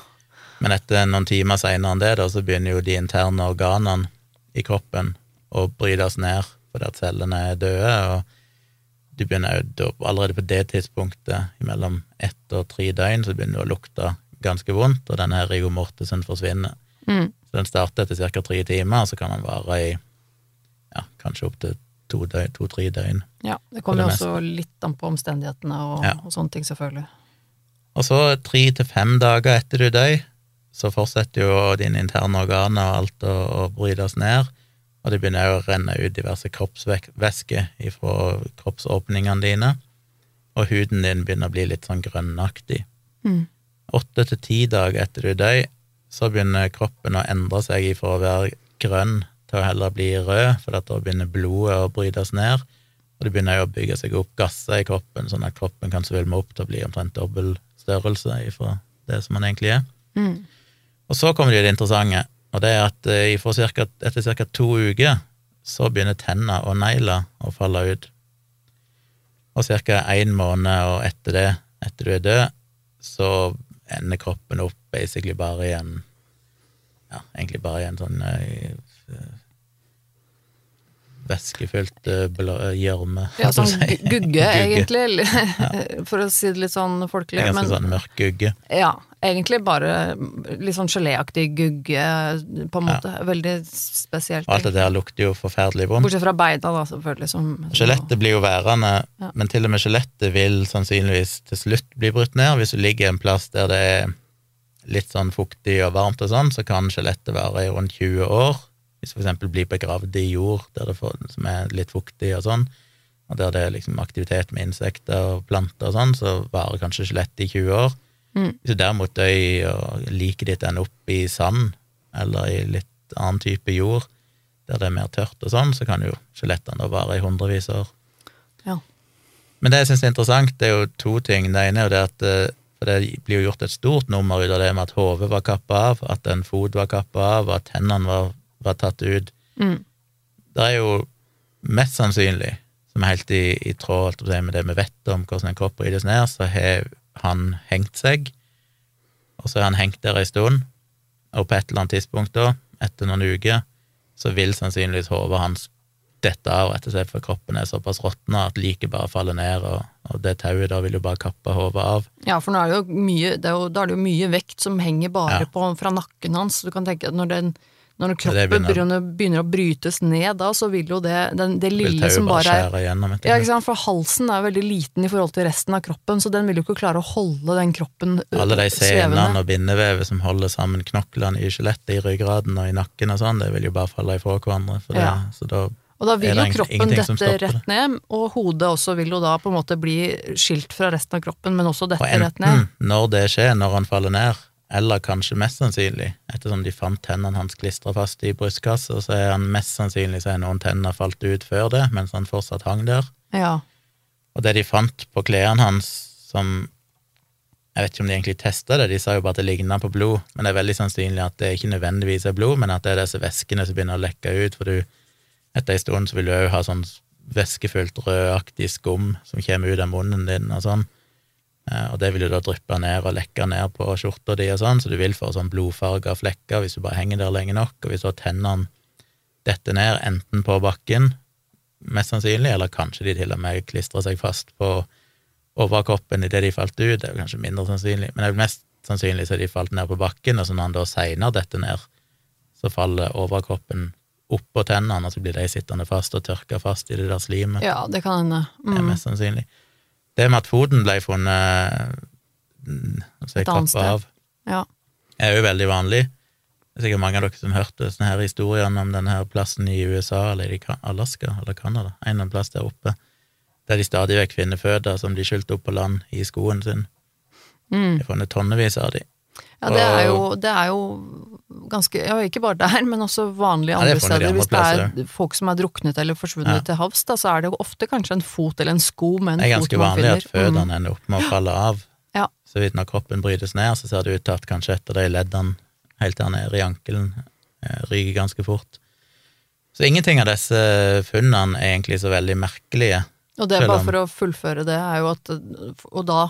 Men etter noen timer seinere enn det, da, så begynner jo de interne organene i kroppen å brytes ned fordi at cellene er døde, og du begynner jo allerede på det tidspunktet, mellom ett og tre døgn, så begynner du å lukte ganske vondt, og denne her rigor mortisen forsvinner. Mm. Så den starter etter ca. tre timer, og så kan den vare i ja, kanskje opptil to-tre to, tre døgn. ja. Det kommer jo også litt an på omstendighetene og, Ja. og sånne ting, selvfølgelig. Og så tre til fem dager etter du dør, så fortsetter jo dine interne organer og alt å, å brytes ned, og det begynner jo å renne ut diverse kroppsvæsker ifra kroppsåpningene dine, og huden din begynner å bli litt sånn grønnaktig. Mm. Åtte til ti dager etter du dør, så begynner kroppen å endre seg ifra å være grønn til å heller bli rød, for da begynner blodet å brytes ned, og det begynner å bygge seg opp gasser i kroppen, sånn at kroppen kan svulme opp til å bli omtrent dobbel størrelse ifra det som man egentlig er. Mm. Og så kommer det jo det interessante, og det er at eh, cirka, etter ca. to uker så begynner tenner og negler å falle ut. Og ca. én måned og etter det, etter du er død, så ender kroppen opp basically bare i en Ja, egentlig bare i en sånn eh, væskefylt gjørme. Ja, sånn holdt jeg på å si. gugge, egentlig, for å si det litt sånn folkelig. ganske Men sånn mørk gugge. ja, egentlig bare litt sånn geléaktig gugge, på en måte. Veldig spesielt. Og alt det der lukter jo forferdelig vondt. Bortsett fra beina, da, selvfølgelig. Som, Skjelettet blir jo værende, Ja. men til og med skjelettet vil sannsynligvis til slutt bli brutt ned. Hvis du ligger en plass der det er litt sånn fuktig og varmt og sånn, så kan skjelettet være i rundt 20 år. Hvis eksempel blir begravd i jord der det får, som er litt fuktig og sånn, og der det er liksom aktivitet med insekter og planter og sånn, så varer kanskje skjelettet i 20 år. Mm. Hvis du derimot dør og liket ditt ender opp i sand, eller i litt annen type jord, der det er mer tørt og sånn, så kan jo skjelettene da vare i hundrevis av år. Ja. Men det jeg syns er interessant, det er jo to ting. Det ene er jo det at eh, for det blir jo gjort et stort nummer ut av det med at hodet var kappa av, at en fot var kappa av, at tennene var, var tatt ut. Mm. Det er jo mest sannsynlig, som er helt i, i tråd med det vi vet om hvordan en kropp brytes ned, så har han hengt seg, og så har han hengt der ei stund, og på et eller annet tidspunkt da, etter noen uker, så vil sannsynligvis hodet hans dette av, rett og slett, for kroppen er såpass råtna at liket bare faller ned, og, og det tauet da vil jo bare kappe hodet av. Ja, for nå er det jo mye, det er jo, da er det jo mye vekt som henger bare Ja. på, fra nakken hans. Du kan tenke at når, den, når kroppen begynner- begynner, begynner å brytes ned, da, så vil jo det, den, det lille som bare bare er gjennom, ja? For halsen er veldig liten i forhold til resten av kroppen, så den vil jo ikke klare å holde den kroppen svevende. Alle de senene og bindevevet som holder sammen knoklene i skjelettet, i ryggraden og i nakken og sånn, det vil jo bare falle ifra hverandre. For det, Så da Og da vil jo kroppen dette rett ned, og hodet også vil jo da på en måte bli skilt fra resten av kroppen, men også Og dette rett ned. når det skjer, når han faller ned, eller kanskje mest sannsynlig, ettersom de fant tennene hans klistra fast i brystkassa, så er han mest sannsynlig så er noen tenner falt ut før det, mens han fortsatt hang der. Ja. Og det de fant på klærne hans som Jeg vet ikke om de egentlig testa det, de sa jo bare at det ligna på blod, men det er veldig sannsynlig at det ikke nødvendigvis er blod, men at det er disse væskene som begynner å lekke ut, for du etter en stund så vil du òg ha sånn væskefullt rødaktig skum som kommer ut av munnen din og sånn. Eh, Og det vil jo da dryppe ned og lekke ned på skjorta di og sånn, så du vil få sånn blodfarga flekker hvis du bare henger der lenge nok, og hvis du tennene dette ned enten på bakken, mest sannsynlig, eller kanskje de til og med klistrer seg fast på overkroppen idet de falt ut, det er jo kanskje mindre sannsynlig, men det er jo mest sannsynlig så de falt ned på bakken, og så når han da seinere detter ned, så faller overkroppen oppå tennene, og så blir de sittende fast og tørka fast i det der slimet. Ja, det kan hende. Det er Mm. mest sannsynlig. Det med at foten ble funnet mm, altså, annet sted. av, Ja. er jo veldig vanlig. Det er sikkert mange av dere som hørte sånne her historiene om denne her plassen i USA, eller i Alaska, eller Canada, en eller plass der oppe, der de stadig vekk finner føtter som de skyldte opp på land i skoen sin. Mm. De har funnet tonnevis av de. Ja, det er, jo, det er jo ganske Ja, ikke bare der, men også vanlige andre ja, steder. Hvis det er folk som er druknet eller forsvunnet Ja. til havs, da, så er det jo ofte kanskje en fot eller en sko med en fot. Det er ganske vanlig at finner. Mm. ender opp med å falle av. Ja. Så vidt når kroppen brytes ned, så ser det ut til at kanskje et av de leddene helt der nede i ankelen eh, ryker ganske fort. Så ingenting av disse funnene er egentlig så veldig merkelige. Og det, er bare for å fullføre det, er jo at Og da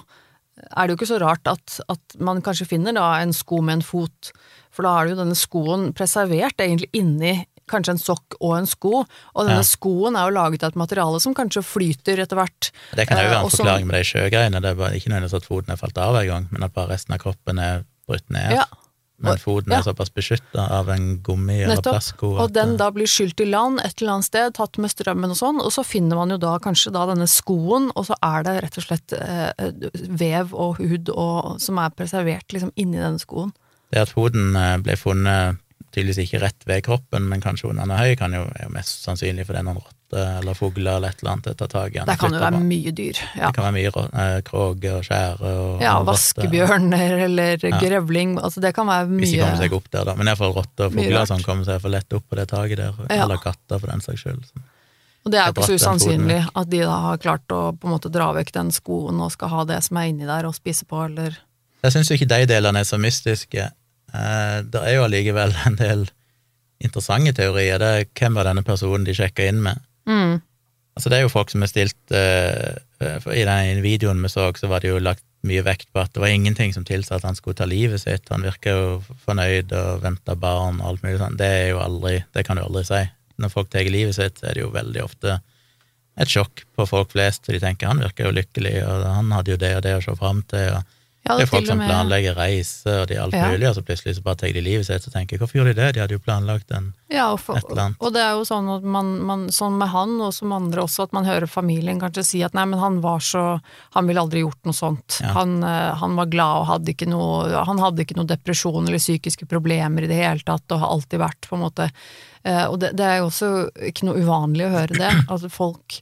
er det jo ikke så rart at, at man kanskje finner da en sko med en fot, for da er det jo denne skoen preservert egentlig inni kanskje en sokk og en sko, og denne Ja. skoen er jo laget av et materiale som kanskje flyter etter hvert. Det kan jo Eh, være en og forklaring med de sjøgreiene. Det er bare ikke nødvendigvis at foten er falt av hver gang, men at bare resten av kroppen er brutt ned. Ja, Men foten ja. er såpass beskytta av en gummi- eller plastsko Og den da blir skylt i land et eller annet sted, tatt med strømmen og sånn, og så finner man jo da kanskje da denne skoen, og så er det rett og slett eh, vev og hud og, som er preservert liksom inni denne skoen. Det at foten eh, ble funnet tydeligvis ikke rett ved kroppen, men kanskje under er høy, kan jo, er jo mest sannsynlig fordi noen rotter eller fugler eller et eller annet tar tak i Det kan jo være mye dyr. Ja, Det kan være mye eh, og skjære og ja vaskebjørner eller Ja. grevling, altså det kan være mye Hvis de kommer seg opp der, da. Men iallfall rotter og fugler som kommer seg for lett opp på det taket der, Ja. eller katter for den saks skyld. Og det er jo Jeg ikke så usannsynlig at de da har klart å på en måte dra vekk den skoen og skal ha det som er inni der og spise på, eller Jeg syns jo ikke de delene er så mystiske. Eh, det er jo allikevel en del interessante teorier. Det er hvem var denne personen de sjekka inn med? Mm. Altså, det er jo folk som har stilt uh, I den videoen vi så, så var det jo lagt mye vekt på at det var ingenting som tilsa at han skulle ta livet sitt. Han virka jo fornøyd og venta barn og alt mulig sånn. Det er jo aldri Det kan du aldri si. Når folk tar livet sitt, så er det jo veldig ofte et sjokk på folk flest, for de tenker han virker jo lykkelig, og han hadde jo det og det å se fram til. og Ja, det er folk som planlegger reise og de alt Ja. mulig, og så plutselig så bare tar de livet sitt, og tenker hvorfor gjorde de det? De hadde jo planlagt en Ja, og, for, Et eller annet. og det er jo sånn at man, man, sånn med han, og som andre også, at man hører familien kanskje si at nei, men han var så Han ville aldri gjort noe sånt. Ja. Han, eh, han var glad og hadde ikke noe Han hadde ikke noe depresjon eller psykiske problemer i det hele tatt, og har alltid vært, på en måte. Eh, og det, det er jo også ikke noe uvanlig å høre det. Altså folk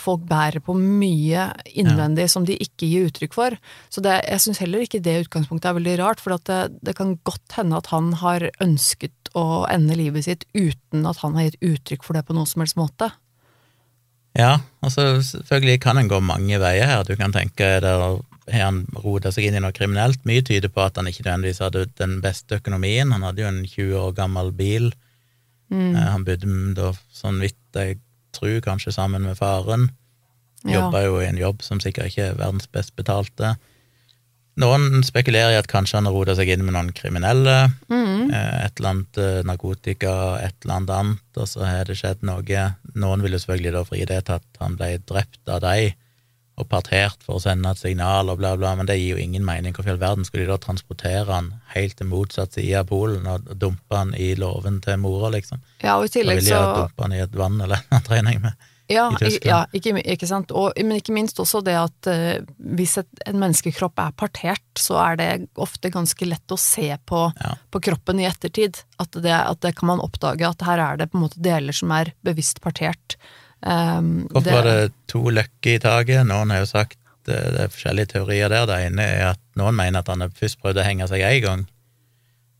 Folk bærer på mye innvendig som de ikke gir uttrykk for. Så det, jeg syns heller ikke det utgangspunktet er veldig rart, for at det, det kan godt hende at han har ønsket å ende livet sitt uten at han har gitt uttrykk for det på noen som helst måte. Ja, altså selvfølgelig kan en gå mange veier her. Du kan tenke har han rota seg inn i noe kriminelt. Mye tyder på at han ikke nødvendigvis hadde den beste økonomien. Han hadde jo en 20 år gammel bil. Mm. Eh, Han bodde da sånn vidt jeg tror kanskje sammen med faren. Ja. Jobba jo i en jobb som sikkert ikke er verdens best betalte. Noen spekulerer i at kanskje han har rota seg inn med noen kriminelle. Mm. eh, Et eller annet eh, narkotika, et eller annet annet, og så har det skjedd noe. Noen vil jo selvfølgelig da fri det til at han ble drept av dem og partert for å sende et signal og bla, bla, men det gir jo ingen mening. Hvorfor i all verden skulle de da transportere han helt til motsatt side av Polen og dumpe han i låven til mora, liksom? Ja, og i tillegg så ha dumpa han i et vann eller en trening med. Ja, ja ikke, ikke sant. Og, men ikke minst også det at uh, hvis et, en menneskekropp er partert, så er det ofte ganske lett å se på, Ja. på kroppen i ettertid. At det, at det kan man oppdage, at her er det på en måte deler som er bevisst partert. Um, Hvorfor var det to løkker i taket? Noen har jo sagt eh, det er forskjellige teorier der. Det ene er at noen mener at han først prøvde å henge seg én gang,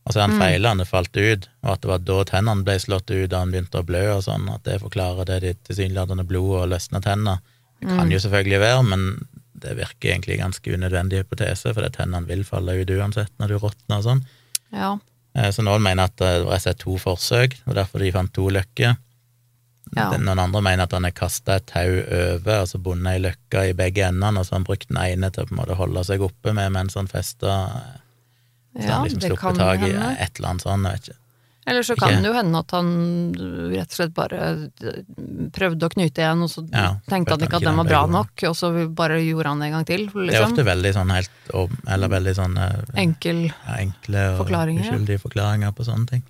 og så er han Mm. feila, han falt ut, og at det var da tennene ble slått ut, og han begynte å blø og sånn, at det forklarer det de tilsynelatende blod og løsna tenner. Det kan Mm. jo selvfølgelig være, men det virker egentlig ganske unødvendig hypotese, for tennene vil falle ut uansett når du råtner og sånn. Ja. Eh, Så noen mener at det var to forsøk, og derfor de fant to løkker. Ja. Noen andre mener at han har kasta et tau over, altså bundet ei løkke i begge endene, og så har han brukt den ene til å på en måte holde seg oppe med mens han festa. Så ja, han liksom sluppet tak i et eller annet sånt, jeg vet ikke. Eller så kan Ikke- det jo hende at han rett og slett bare eh, prøvde å knyte igjen, og så Ja, tenkte han ikke at den var bra nok, og så bare gjorde han det en gang til. Det er Liksom. ofte veldig sånn helt Eller veldig sånn eh, Enkel ja, enkle og Forklaringer, uskyldige forklaringer på sånne ting.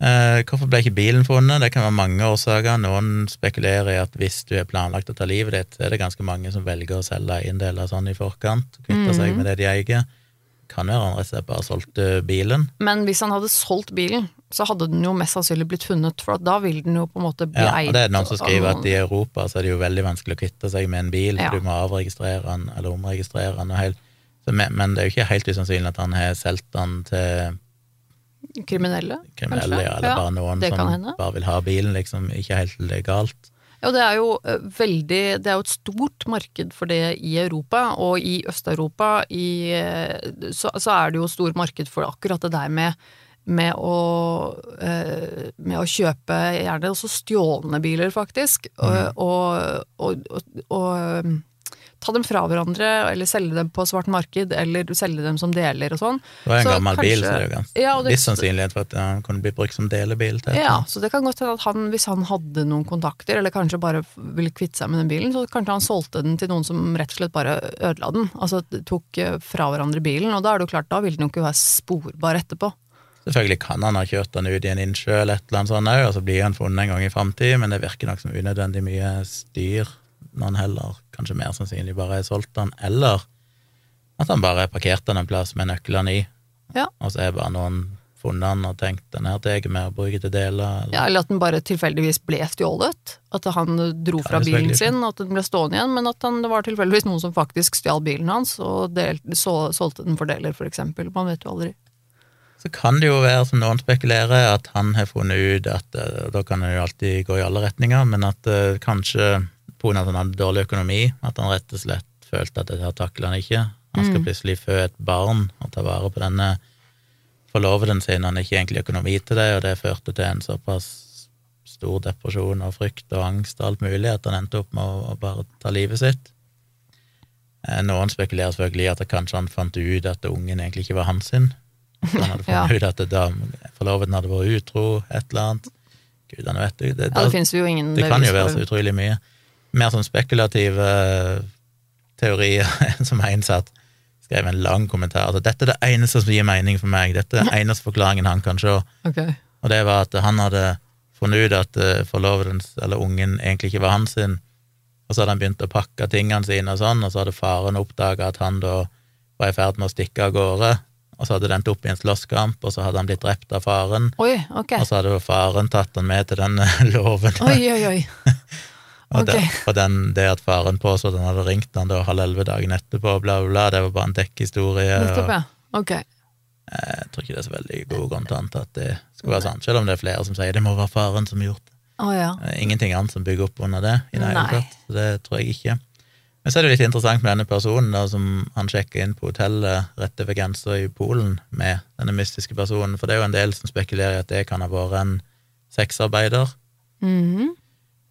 Eh, hvorfor ble ikke bilen funnet? Det kan være mange årsaker. Noen spekulerer i at hvis du er planlagt å ta livet ditt, så er det ganske mange som velger å selge eiendeler sånn i forkant, kvitte seg Mhm. med det de eier. Kan være han rett og slett bare solgte bilen. Men hvis han hadde solgt bilen, så hadde den jo mest sannsynlig blitt funnet, for da vil den jo på en måte bli Ja, eid. og det er noen som skriver at i Europa så er det jo veldig vanskelig å kvitte seg med en bil, Ja. du må avregistrere den eller omregistrere den. Men, men det er jo ikke helt usannsynlig at han har solgt den til Kriminelle, kriminelle, kanskje? ja, eller Ja, bare noen som bare vil ha bilen, liksom ikke helt legalt. Ja, det er jo eh, veldig Det er jo et stort marked for det i Europa, og i Øst-Europa i, eh, så, så er det jo stor marked for akkurat det der med med å, eh, med å kjøpe gjerne også stjålne biler, faktisk, og, og, og, og, og ta dem fra hverandre, eller selge dem på svart marked, eller selge dem som deler og sånn. Det var en Så gammel bil, så det er jo ganske Ja, det- viss sannsynlighet for at den kunne bli brukt som delebil til Ja, så det kan godt hende at han, hvis han hadde noen kontakter, eller kanskje bare ville kvitte seg med den bilen, så kanskje han solgte den til noen som rett og slett bare ødela den. Altså tok eh, fra hverandre bilen, og da er det jo klart, da vil den jo ikke være sporbar etterpå. Selvfølgelig kan han ha kjørt den ut i en innsjø eller et eller annet sånt og så blir han funnet en gang i framtida, men det virker nok som unødvendig mye styr han heller kanskje mer sannsynlig bare har solgt den, eller at han bare har parkert den en plass med nøklene i, Ja. og så er bare noen funnet den og tenkt den her tar jeg med og bruker til deler, eller Ja, eller at den bare tilfeldigvis ble stjålet. At han dro fra bilen sin, at den ble stående igjen, men at han, det var tilfeldigvis noen som faktisk stjal bilen hans og del, så, solgte den for deler, for eksempel. Man vet jo aldri. Så kan det jo være, som noen spekulerer, at han har funnet ut at eh, Da kan det jo alltid gå i alle retninger, men at uh, kanskje pga. at han hadde dårlig økonomi, at han rett og slett følte at dette her takler han ikke. Han skal plutselig fø et barn og ta vare på denne forloveden sin. Han har ikke egentlig økonomi til det, og det førte til en såpass stor depresjon og frykt og angst og alt mulig at han endte opp med å, å bare ta livet sitt. Eh, Noen spekulerer selvfølgelig i at kanskje han fant ut at ungen egentlig ikke var hans sin. At han hadde Ja. ut at da forloveden hadde vært utro, et eller annet. Gudene vet det. Det, Ja, det det jo ingen det kan jo være så utrolig mye. Mer sånn spekulative eh, teorier, som er innsatt skrev en lang kommentar. Altså, dette er det eneste som gir mening for meg. Dette er den eneste forklaringen han kan se. Okay. Og det var at han hadde funnet ut at eh, forloveden, eller ungen, egentlig ikke var hans sin. Og så hadde han begynt å pakke tingene sine og sånn, og så hadde faren oppdaga at han da var i ferd med å stikke av gårde. Og så hadde det endt opp i en slåsskamp, og så hadde han blitt drept av faren. Oi, okay. Og så hadde faren tatt han med til den låven. Oi, oi, oi. Og, det, Ok. og den, det at faren påstod at han hadde ringt han da halv elleve dagen etterpå, bla, bla, bla, det var bare en dekkhistorie. Nettopp, ja. Jeg tror ikke det er så veldig god grunn til å anta at det skulle være sant, selv om det er flere som sier det må være faren som har gjort det. Oh, ja. Ingenting annet som bygger opp under det i det hele tatt, så det tror jeg ikke. Men så er det litt interessant med denne personen da, som han sjekka inn på hotellet rett over grensa i Polen med, denne mystiske personen, for det er jo en del som spekulerer i at det kan ha vært en sexarbeider. Mhm.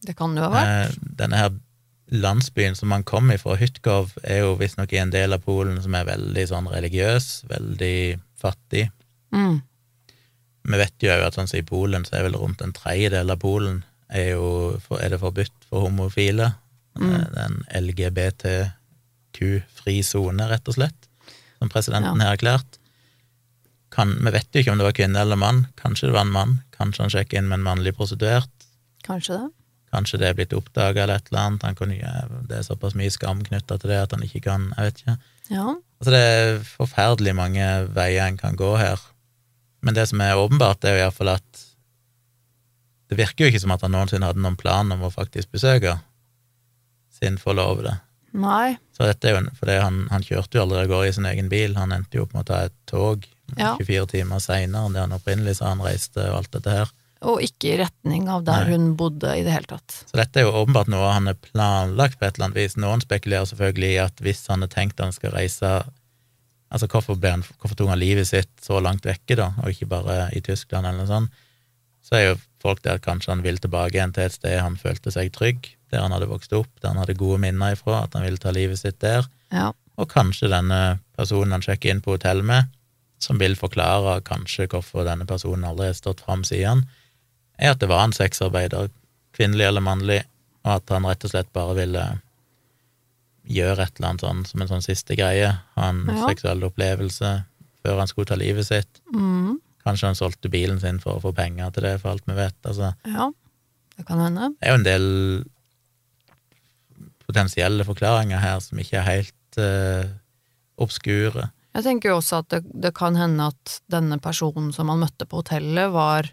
Det kan det ha vært. Eh, denne her landsbyen som han kom ifra, Hytkov, er jo visstnok i en del av Polen som er veldig sånn religiøs, veldig fattig. Mm. Vi vet jo at sånn som i Polen, så er vel rundt en tredjedel av Polen er, jo, er det forbudt for homofile. Mm. Det er en LGBTQ-fri sone, rett og slett, som presidenten har erklært. Kan, vi vet jo ikke om det var kvinne eller mann. Kanskje det var en mann. Kanskje han sjekket inn med en mannlig prostituert. Kanskje det. Kanskje det er blitt oppdaga eller et eller annet. Han kunne, det er såpass mye skam knytta til det at han ikke kan Jeg vet ikke. Ja. Altså, det er forferdelig mange veier en kan gå her. Men det som er åpenbart, er jo iallfall at det virker jo ikke som at han noensinne hadde noen plan om å faktisk besøke sin forlovede. Nei. Så dette er jo, for det, han, han kjørte jo aldri av gårde i sin egen bil, han endte jo opp med å ta et tog Ja. 24 timer seinere enn det han opprinnelig sa han reiste, og alt dette her. Og ikke i retning av der Nei. hun bodde i det hele tatt. Så dette er jo åpenbart noe han har planlagt på et eller annet vis. Noen spekulerer selvfølgelig i at hvis han har tenkt han skal reise Altså, hvorfor, han, hvorfor tok han livet sitt så langt vekke, da, og ikke bare i Tyskland, eller noe sånt? Så er jo folk der kanskje han vil tilbake igjen til et sted han følte seg trygg, der han hadde vokst opp, der han hadde gode minner ifra, at han ville ta livet sitt der. Ja. Og kanskje denne personen han sjekker inn på hotellet med, som vil forklare kanskje hvorfor denne personen aldri har stått fram siden, er at det var en sexarbeider, kvinnelig eller mannlig, og at han rett og slett bare ville gjøre et eller annet sånn som en sånn siste greie, ha en Ja. seksuell opplevelse før han skulle ta livet sitt. Mm, Kanskje han solgte bilen sin for å få penger til det, for alt vi vet. Altså, ja, det kan hende. det er jo en del potensielle forklaringer her som ikke er helt uh, obskure. Jeg tenker jo også at det, det kan hende at denne personen som han møtte på hotellet, var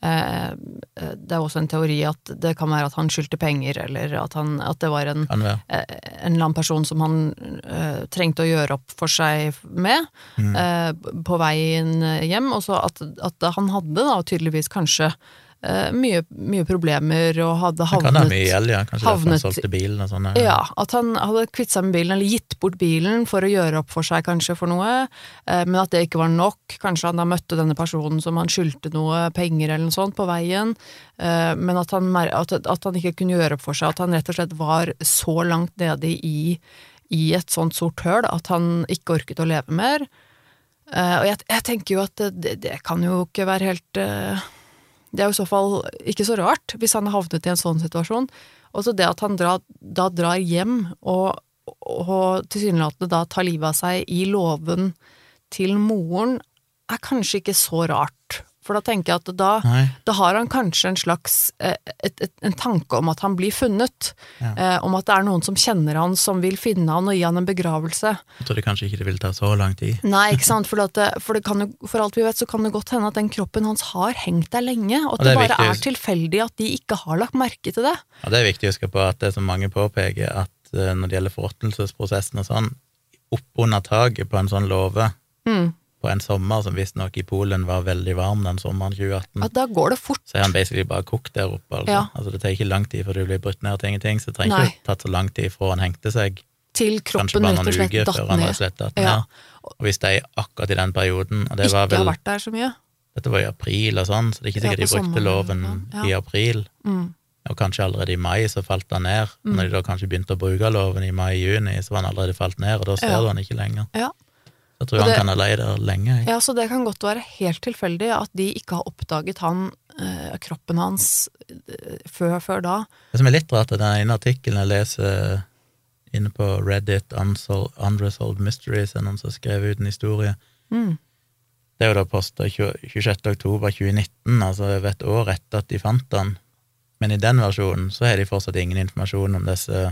Det er også en teori at det kan være at han skyldte penger, eller at, han, at det var en, eh, en eller annen person som han uh, trengte å gjøre opp for seg med Mm. uh, på veien hjem. Og så at, at han hadde da tydeligvis kanskje eh, mye, mye problemer og hadde havnet Han kan ha mye gjeld, ja. Kanskje derfor han solgte bilen og sånn. ja, at han hadde kvitt seg med bilen, eller gitt bort bilen for å gjøre opp for seg kanskje for noe, eh, men at det ikke var nok. Kanskje han da møtte denne personen som han skyldte noe penger eller noe sånt på veien, eh, men at han, at, at han ikke kunne gjøre opp for seg, at han rett og slett var så langt nede i, i et sånt sort høl at han ikke orket å leve mer. Og jeg, jeg tenker jo at det, det, det kan jo ikke være helt det er jo i så fall ikke så rart, hvis han har havnet i en sånn situasjon. Og så det at han dra, da drar hjem og, og tilsynelatende da tar livet av seg i låven til moren, er kanskje ikke så rart. For da tenker jeg at da, da har han kanskje en slags eh, et, et, en tanke om at han blir funnet. Ja. Eh, om at det er noen som kjenner han, som vil finne han og gi han en begravelse. Jeg trodde kanskje ikke det ville ta så lang tid. Nei, ikke sant, for, at det, for, det kan jo, for alt vi vet så kan det godt hende at den kroppen hans har hengt der lenge, og at Og det, det bare viktig. er tilfeldig at de ikke har lagt merke til det. Ja, det er viktig å huske på at det som mange påpeker, at eh, når det gjelder forråtnelsesprosessen og sånn, oppunder taket på en sånn låve Mm. På en sommer som visstnok i Polen var veldig varm den sommeren 2018, At da går det fort. så er han basically bare kokt der oppe. Altså. Ja. altså Det tar ikke lang tid før du blir brutt ned til ingenting, så det trenger Nei. ikke tatt så lang tid fra han hengte seg, Til kroppen rett og slett datt ned. Ja. Og hvis de akkurat i den perioden, og det Ikke var vel har vært der så mye. Dette var i april og sånn, så det er ikke Ja, sikkert de brukte sommeren, loven ja. i april. Mm. Og kanskje allerede i mai så falt han ned. Mm. Når de da kanskje begynte å bruke loven i mai-juni, så var han allerede falt ned, og da ser Ja. du han ikke lenger. Ja. Jeg tror det, han kan ha leid der lenge. jeg. ja, så det kan godt være helt tilfeldig at de ikke har oppdaget han, eh, kroppen hans, eh, før, før da. Det som er litt rart, er den ene artikkelen jeg leser inne på Reddit, Unsol- Unresolved Mysteries, er noen som har skrevet ut en historie. Mm. Det er jo da posta 26. oktober 2019, altså over et år etter at de fant han. Men i den versjonen så har de fortsatt ingen informasjon om disse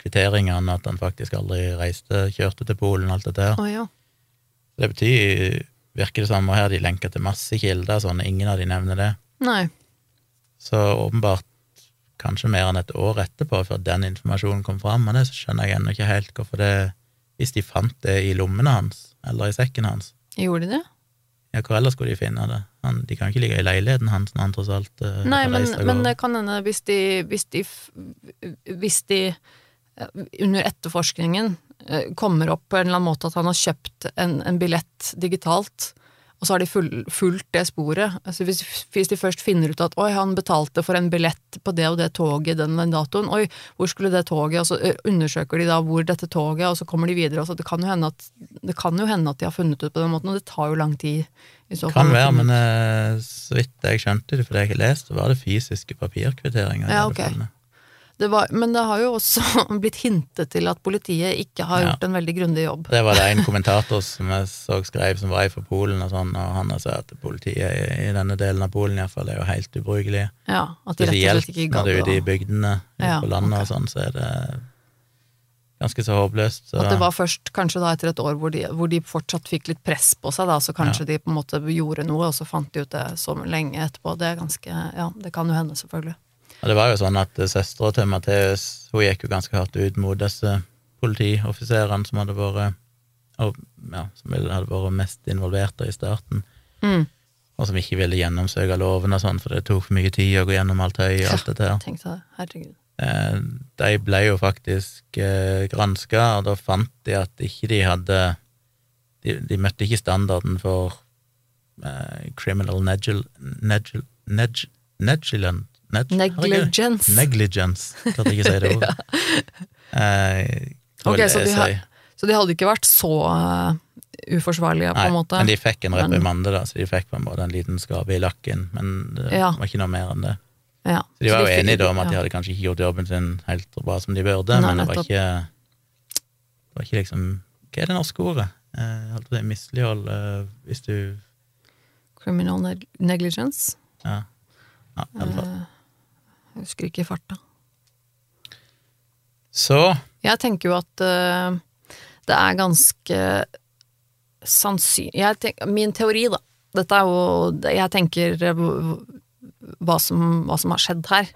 kvitteringene, at han faktisk aldri reiste, kjørte til Polen, alt dette her. Oh, ja. Det betyr, virker det samme her de lenker til masse kilder, sånn, ingen av de nevner det. Nei. Så åpenbart kanskje mer enn et år etterpå, før den informasjonen kom fram, og det skjønner jeg ennå ikke helt hvorfor det Hvis de fant det i lommene hans, eller i sekken hans, Gjorde de det? ja, hvor ellers skulle de finne det? Han, de kan ikke ligge i leiligheten hans når han tross alt eh, Nei, men, men det kan hende hvis de Hvis de, hvis de eh, under etterforskningen eh, kommer opp på en eller annen måte at han har kjøpt en, en billett digitalt, og så har de full, fulgt det sporet. Altså hvis, hvis de først finner ut at oi, han betalte for en billett på det og det toget den den datoen, oi, hvor skulle det toget, og så eh, undersøker de da hvor dette toget, og så kommer de videre. og så det, kan jo hende at, det kan jo hende at de har funnet ut på den måten, og det tar jo lang tid. I så fall Kan være, men eh, så vidt jeg skjønte det, for det jeg ikke leste, var det fysiske papirkvitteringer. Ja, okay. ok. Det var, men det har jo også blitt hintet til at politiet ikke har Ja. gjort en veldig grundig jobb. Det var det en kommentator som jeg så skrev, som var fra Polen, og sånn, og han sa at politiet i, denne delen av Polen iallfall er jo helt ubrukelig. Ja, At de rett og slett ikke når det er gadd ute i bygdene ute Ja, på landet okay. og sånn, så er det ganske så håpløst. Så At det var først kanskje da etter et år hvor de, hvor de fortsatt fikk litt press på seg, da, så kanskje de på en måte gjorde noe, og så fant de ut det så lenge etterpå. Det er ganske Ja, det kan jo hende, selvfølgelig. Og det var jo sånn at søstera til Matteus hun gikk jo ganske hardt ut mot disse politioffiserene som hadde vært og, ja, som hadde vært mest involverte i starten, Mm. og som ikke ville gjennomsøke loven og sånn, for det tok for mye tid å gå gjennom alt høy og alt dette her. Herregud. Eh, De ble jo faktisk eh, granska, og da fant de at ikke de hadde De, de møtte ikke standarden for eh, criminal negil... negil... neg... negilent... neg- Negligence. Negligence. Klarte ikke å si det ordet. Eh, okay, Ok, så de si? Så de hadde ikke vært så eh, uforsvarlige, på en måte. men de fikk en reprimande, da, så de fikk på en måte en liten skade i lakken, men det Ja. var ikke noe mer enn det. ja. Så de var jo enige da om at de hadde kanskje ikke gjort jobben sin helt så bra som de burde, Nei, men det var ikke Det var ikke liksom Hva er det norske ordet? Eh, det mislighold eh, hvis du Criminal neg- negligence. Ja. ja i alle fall. Jeg husker ikke i farta. Så Jeg tenker jo at uh, det er ganske sannsynlig Min teori, da. Dette er jo Jeg tenker eh, hva som, hva som har skjedd her.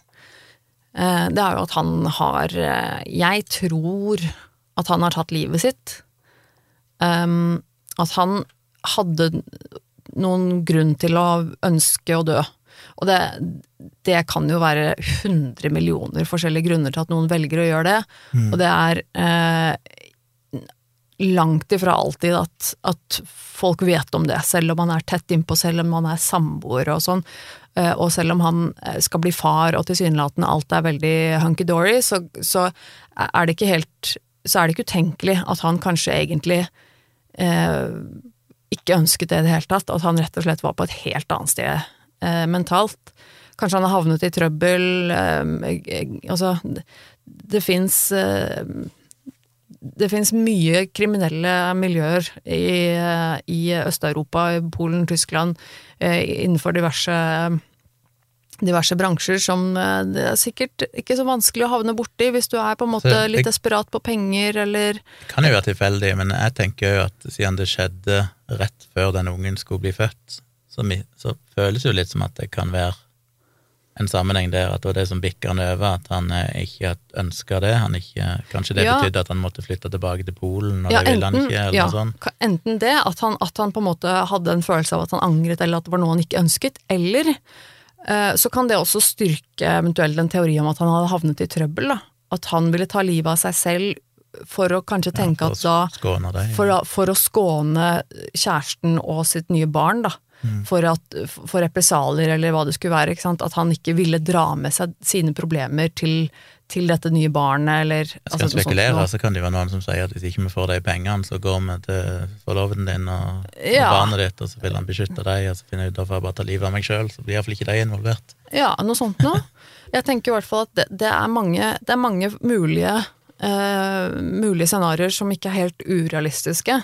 Uh, det er jo at han har uh, Jeg tror at han har tatt livet sitt. Um, at han hadde noen grunn til å ønske å dø. Og det, det kan jo være 100 millioner forskjellige grunner til at noen velger å gjøre det. Og det er eh, langt ifra alltid at, at folk vet om det, selv om man er tett innpå, selv om man er samboer og sånn. Eh, og selv om han eh, skal bli far og tilsynelatende alt er veldig hunky-dory, så, så er det ikke helt Så er det ikke utenkelig at han kanskje egentlig eh, ikke ønsket det i det hele tatt, at han rett og slett var på et helt annet sted eh, mentalt. Kanskje han har havnet i trøbbel. Eh, eh, altså, det, fins eh, det fins mye kriminelle miljøer i, eh, i Øst-Europa, i Polen, Tyskland, eh, innenfor diverse diverse bransjer som det er sikkert ikke så vanskelig å havne borti hvis du er på en måte Så litt desperat på penger, eller det kan jo være tilfeldig, men jeg tenker jo at siden det skjedde rett før den ungen skulle bli født, så, så føles det jo litt som at det kan være en sammenheng der, at det var det som bikka han over, at han eh, ikke ønska det. Han ikke, kanskje det Ja. betydde at han måtte flytte tilbake til Polen, og Ja, det ville han ikke, eller ja, noe sånt. Enten det, at han, at han på en måte hadde en følelse av at han angret, eller at det var noe han ikke ønsket, eller eh, så kan det også styrke eventuelt en teori om at han hadde havnet i trøbbel. Da. At han ville ta livet av seg selv for å kanskje tenke for at da deg. for, for å skåne kjæresten og sitt nye barn, da. Mm. For, at, for represalier eller hva det skulle være. At han ikke ville dra med seg sine problemer til, til dette nye barnet, eller Jeg altså, skal sånt spekulere, så kan det være noen som sier at hvis ikke vi får de pengene, så går vi til forloveden din og, og barnet ditt, og så vil han beskytte deg, og så finner jeg ut at jeg bare ta livet av meg sjøl, så blir iallfall ikke de involvert. Ja, noe sånt noe. Jeg tenker i hvert fall at det, det, er, mange, det er mange mulige, Uh, mulige scenarioer som ikke er helt urealistiske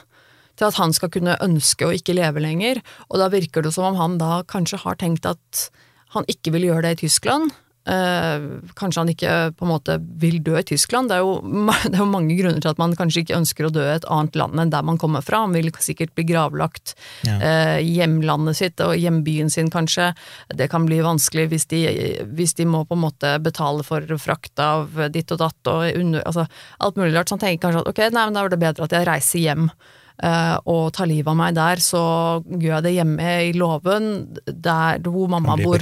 til at han skal kunne ønske å ikke leve lenger. Og da virker det som om han da kanskje har tenkt at han ikke vil gjøre det i Tyskland. Eh, kanskje han ikke på en måte vil dø i Tyskland. Det er, jo, det er jo mange grunner til at man kanskje ikke ønsker å dø i et annet land enn der man kommer fra. Han vil sikkert bli gravlagt Ja. eh, hjemlandet sitt og hjembyen sin, kanskje. Det kan bli vanskelig hvis de, hvis de må på en måte betale for frakt av ditt og datt og under, altså, alt mulig rart. Så han tenker kanskje at ok, nei, men da er det bedre at jeg reiser hjem. Eh, og tar livet av meg der, så gjør jeg det hjemme i låven, der hvor mamma bor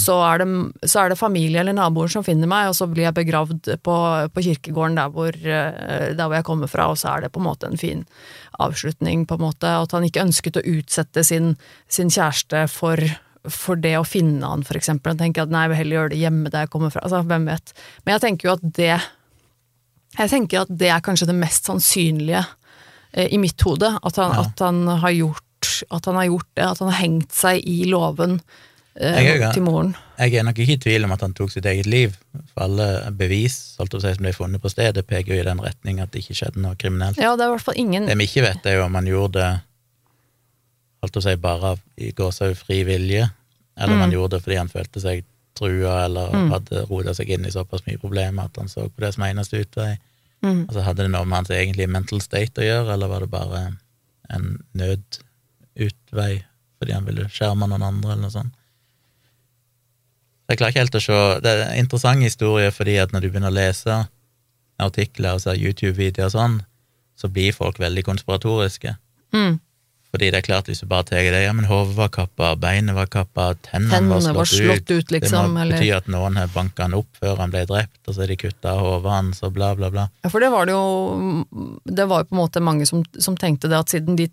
så er, det, så er det familie eller naboer som finner meg, og så blir jeg begravd på, på kirkegården der hvor, eh, der hvor jeg kommer fra, og så er det på en måte en fin avslutning, på en måte. At han ikke ønsket å utsette sin, sin kjæreste for, for det å finne han, for eksempel. Han tenker at nei, jeg vil heller gjøre det hjemme der jeg kommer fra. Altså, hvem vet. Men jeg tenker jo at det Jeg tenker at det er kanskje det mest sannsynlige eh, i mitt hode. At han, Ja. at han har gjort at han har gjort det, at han har hengt seg i låven eh, til moren. Jeg er nok ikke i tvil om at han tok sitt eget liv, for alle bevis holdt å si, som ble funnet på stedet, peker jo i den retning at det ikke skjedde noe kriminelt. Ja, det er i hvert fall ingen Det vi ikke vet, er jo om han gjorde det holdt å si, bare av i gåsehud fri vilje, eller om han Mm. gjorde det fordi han følte seg trua eller hadde rota seg inn i såpass mye problemer at han så på det som eneste utvei. Mm. Altså, hadde det noe med hans egentlige mental state å gjøre, eller var det bare en nødutvei fordi han ville skjerme noen andre, eller noe sånt? Jeg klarer ikke helt å se Det er en interessant historie fordi at når du begynner å lese artikler og ser YouTube-videoer og sånn, så blir folk veldig konspiratoriske. mm. Fordi det er klart, hvis du bare tar det, ja, men hodet var kappa, beinet var kappa, tennene var Tennene var slått, slått ut, liksom, Det må eller- bety at noen har banka han opp før han ble drept, og så er de kutta hodet hans, og bla, bla, bla. Ja, for det var det jo Det var jo på en måte mange som, som tenkte det at siden de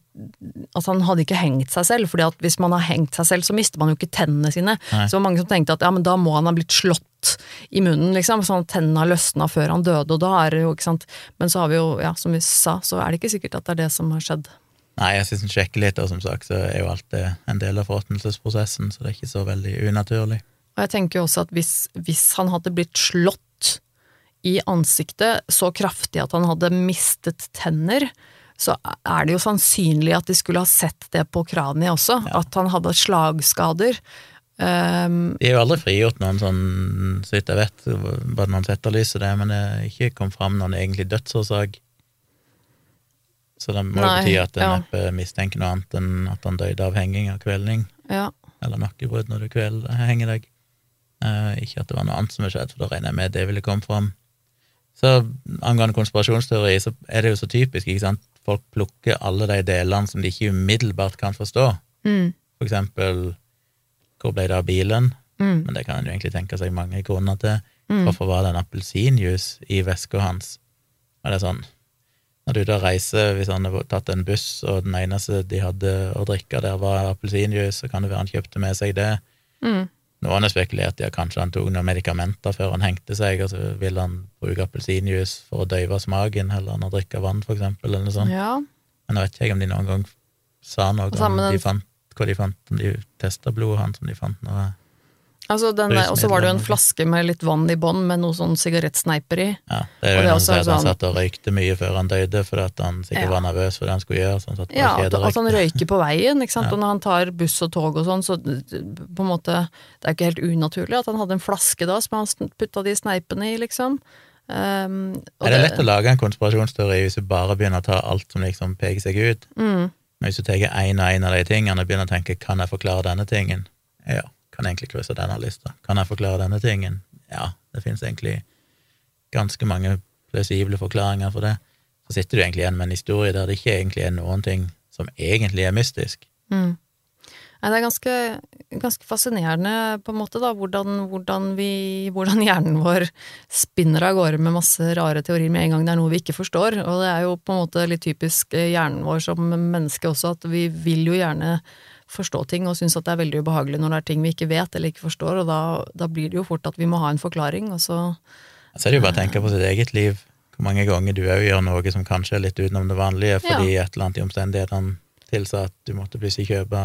At han hadde ikke hengt seg selv, fordi at hvis man har hengt seg selv, så mister man jo ikke tennene sine. Nei. Så det var mange som tenkte at ja, men da må han ha blitt slått i munnen, liksom, sånn at tennene har løsna før han døde, og da er det jo, ikke sant Men så har vi jo, ja, som vi sa, så er det ikke sikkert at det er det som har skjedd. Nei, jeg syns en sjekker litt, og som sagt så er jo alt det en del av forråtnelsesprosessen, så det er ikke så veldig unaturlig. Og jeg tenker jo også at hvis, hvis han hadde blitt slått i ansiktet så kraftig at han hadde mistet tenner, så er det jo sannsynlig at de skulle ha sett det på kraniet også, at han hadde slagskader. Um, De er jo aldri frigjort noen sånn, så vidt jeg vet, bare noen etterlyser det, men det ikke kom fram noen egentlig dødsårsak. Så det må jo bety at en ja. neppe mistenker noe annet enn at han døde av henging av kvelning, ja. eller nakkebrudd når du kveld, henger deg. Eh, ikke at det var noe annet som har skjedd, for da regner jeg med det ville komme fram. Så angående konspirasjonsteori, så er det jo så typisk, ikke sant. Folk plukker alle de delene som de ikke umiddelbart kan forstå. Mm, For eksempel, hvor ble det av bilen? mm, Men det kan en jo egentlig tenke seg mange grunner til. mm. Hvorfor var det en appelsinjuice i veska hans? Og det er sånn, når du da reiser, hvis han har tatt en buss, og den eneste de hadde å drikke der var appelsinjuice, så kan det være han kjøpte med seg det. Mm. Noen har spekulert i at kanskje han tok noen medikamenter før han hengte seg, og så ville han bruke appelsinjuice for å døyve smaken, heller enn å drikke vann, for eksempel, eller noe sånt. Ja. Men jeg vet ikke om de noen gang sa noe om de fant, hva de fant, om de testa blodet hans, om de fant noe Altså den, og så var det jo en flaske med litt vann i bånn med noe sånn sigarettsneiper i. Ja, det er jo noen som sier at han sånn- satt og røykte mye før han døde, fordi at han sikkert Ja. var nervøs for det han skulle gjøre. Så han satt Ja, at, at han røyker på veien, ikke sant. Ja. Og når han tar buss og tog og sånn, så på en måte Det er ikke helt unaturlig at han hadde en flaske da som han putta de sneipene i, liksom. Um, Er det lett å lage en konspirasjonsteori hvis du bare begynner å ta alt som liksom peker seg ut? Mm, Men hvis du tar én og én av de tingene og begynner å tenke 'kan jeg forklare denne tingen'? Ja, kan jeg egentlig krysse denne lista. Kan jeg forklare denne tingen? Ja, det finnes egentlig ganske mange plausible forklaringer for det. Så sitter du egentlig igjen med en historie der det ikke egentlig er noen ting som egentlig er mystisk. mm. Nei, det er ganske, ganske fascinerende, på en måte, da, hvordan, hvordan, vi, hvordan hjernen vår spinner av gårde med masse rare teorier med en gang det er noe vi ikke forstår. Og det er jo på en måte litt typisk eh, hjernen vår som menneske også, at vi vil jo gjerne forstå ting og synes at det er veldig ubehagelig når det er ting vi ikke vet eller ikke forstår, og da, da blir det jo fort at vi må ha en forklaring, og så Så er det jo bare å tenke på sitt eget liv. Hvor mange ganger du òg gjør noe som kanskje er litt utenom det vanlige, fordi et eller annet i omstendighetene tilsa at du måtte plutselig kjøpe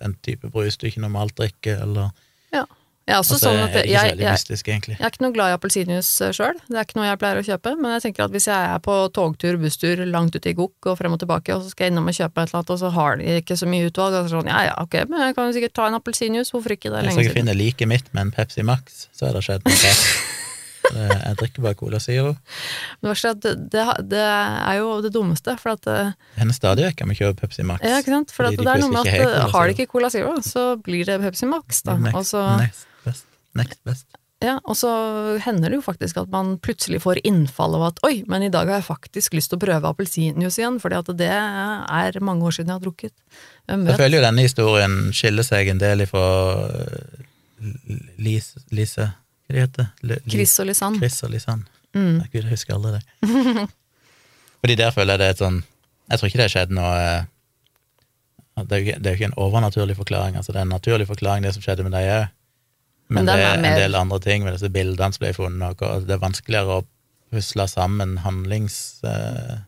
en type brus du ikke normalt drikker, eller Ja. Jeg er også altså, sånn at så jeg, jeg. Jeg er ikke noe glad i appelsinjuice sjøl, det er ikke noe jeg pleier å kjøpe, men jeg tenker at hvis jeg er på togtur, busstur, langt ute i gokk og frem og tilbake, og så skal jeg innom og kjøpe et eller annet, og så har de ikke så mye utvalg, og så sånn, ja ja, ok, men jeg kan jo sikkert ta en appelsinjuice, hvorfor ikke, det er Hvis lenge jeg siden. finner like mitt med en Pepsi Max, så er det skjedd noe. Jeg drikker bare Cola Zero. Det det, det, det er jo det dummeste, for at eh, Det hender stadig vekk at vi kjøper Pepsi Max. Ja, ikke sant, for de det er noe med at har eh, de ikke Cola Zero, så blir det Pepsi Max, da, Next, og så next best. Ja, og så hender det jo faktisk at man plutselig får innfall av at oi, men i dag har jeg faktisk lyst til å prøve appelsinjuice igjen, fordi at det er mange år siden jeg har drukket. Jeg føler jo denne historien skiller seg en del ifra eh, Lise, Lise Hva det heter det? Chris og Lisanne. Chris og Lisanne. Mm. Gud, jeg husker aldri det. Fordi der føler jeg det er et sånn Jeg tror ikke det har skjedd noe eh, det er jo ikke en overnaturlig forklaring, altså det er en naturlig forklaring, det som skjedde med deg òg. Men, Men det er en del andre ting med disse bildene som ble funnet, og det er vanskeligere å pusle sammen handlings... Uh,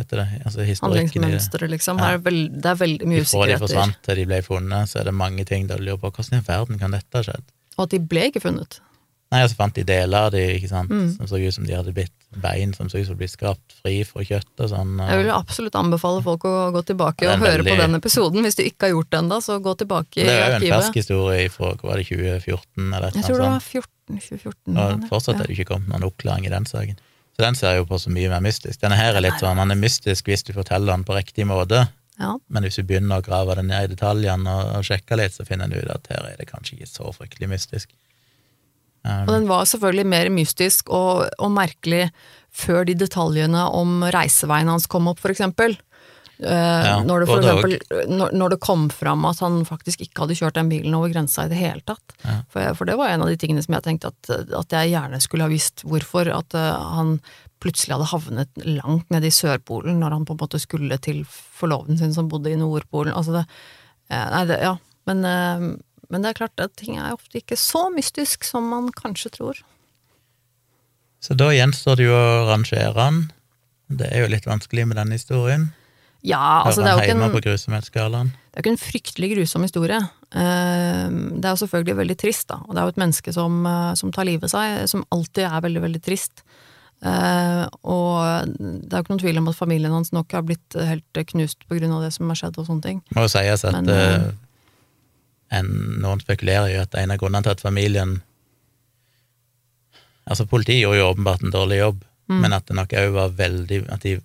heter det? Altså. Handlingsmønsteret, liksom. Ja. Er veld, det er veldig mye Fra de forsvant til de ble funnet, så er det mange ting der du lurer på hvordan i verden kan dette ha skjedd? Og at de ble ikke funnet. Nei, så fant de deler av de, ikke sant, Mm. som så ut som de hadde blitt bein som synes som de skrapt fri fra kjøtt og sånn. Jeg vil absolutt anbefale folk å gå tilbake og høre veldig... på den episoden. Hvis du ikke har gjort det ennå, så gå tilbake i det er jo en fersk historie fra hva var det, 2014 eller et Jeg tror det var 14, 2014. Og fortsatt er det ikke kommet noen oppklaring i den saken. Så den ser jo på så mye mer mystisk. Denne her er litt sånn, han er mystisk hvis du forteller den på riktig måte, Ja. men hvis du begynner å grave det ned i detaljene og, og sjekke litt, så finner du ut at her er det kanskje ikke så fryktelig mystisk. Um, Og den var selvfølgelig mer mystisk og, og merkelig før de detaljene om reiseveien hans kom opp, for eksempel. ja, når, det for eksempel når, når det kom fram at han faktisk ikke hadde kjørt den bilen over grensa i det hele tatt. Ja. For, jeg- for det var en av de tingene som jeg tenkte at, at jeg gjerne skulle ha visst hvorfor. At uh, han plutselig hadde havnet langt nede i Sørpolen når han på en måte skulle til forloveden sin som bodde i Nordpolen. Altså det, uh, nei, det, ja. Men, men det er klart at ting er ofte ikke så mystisk som man kanskje tror. Så da gjenstår det jo å rangere den. Det er jo litt vanskelig med denne historien. Ja, altså det er jo ikke en, det er ikke en fryktelig grusom historie. Eh, Det er jo selvfølgelig veldig trist, da. Og det er jo et menneske som, eh, som tar livet av seg, som alltid er veldig, veldig trist. Eh, Og det er jo ikke noen tvil om at familien hans nok har blitt helt knust på grunn av det som har skjedd og sånne ting. Må jo sies at Men, eh, en, noen spekulerer jo at en av grunnene til at familien Altså, politiet gjorde jo åpenbart en dårlig jobb, Mm. men at det nok òg var veldig At de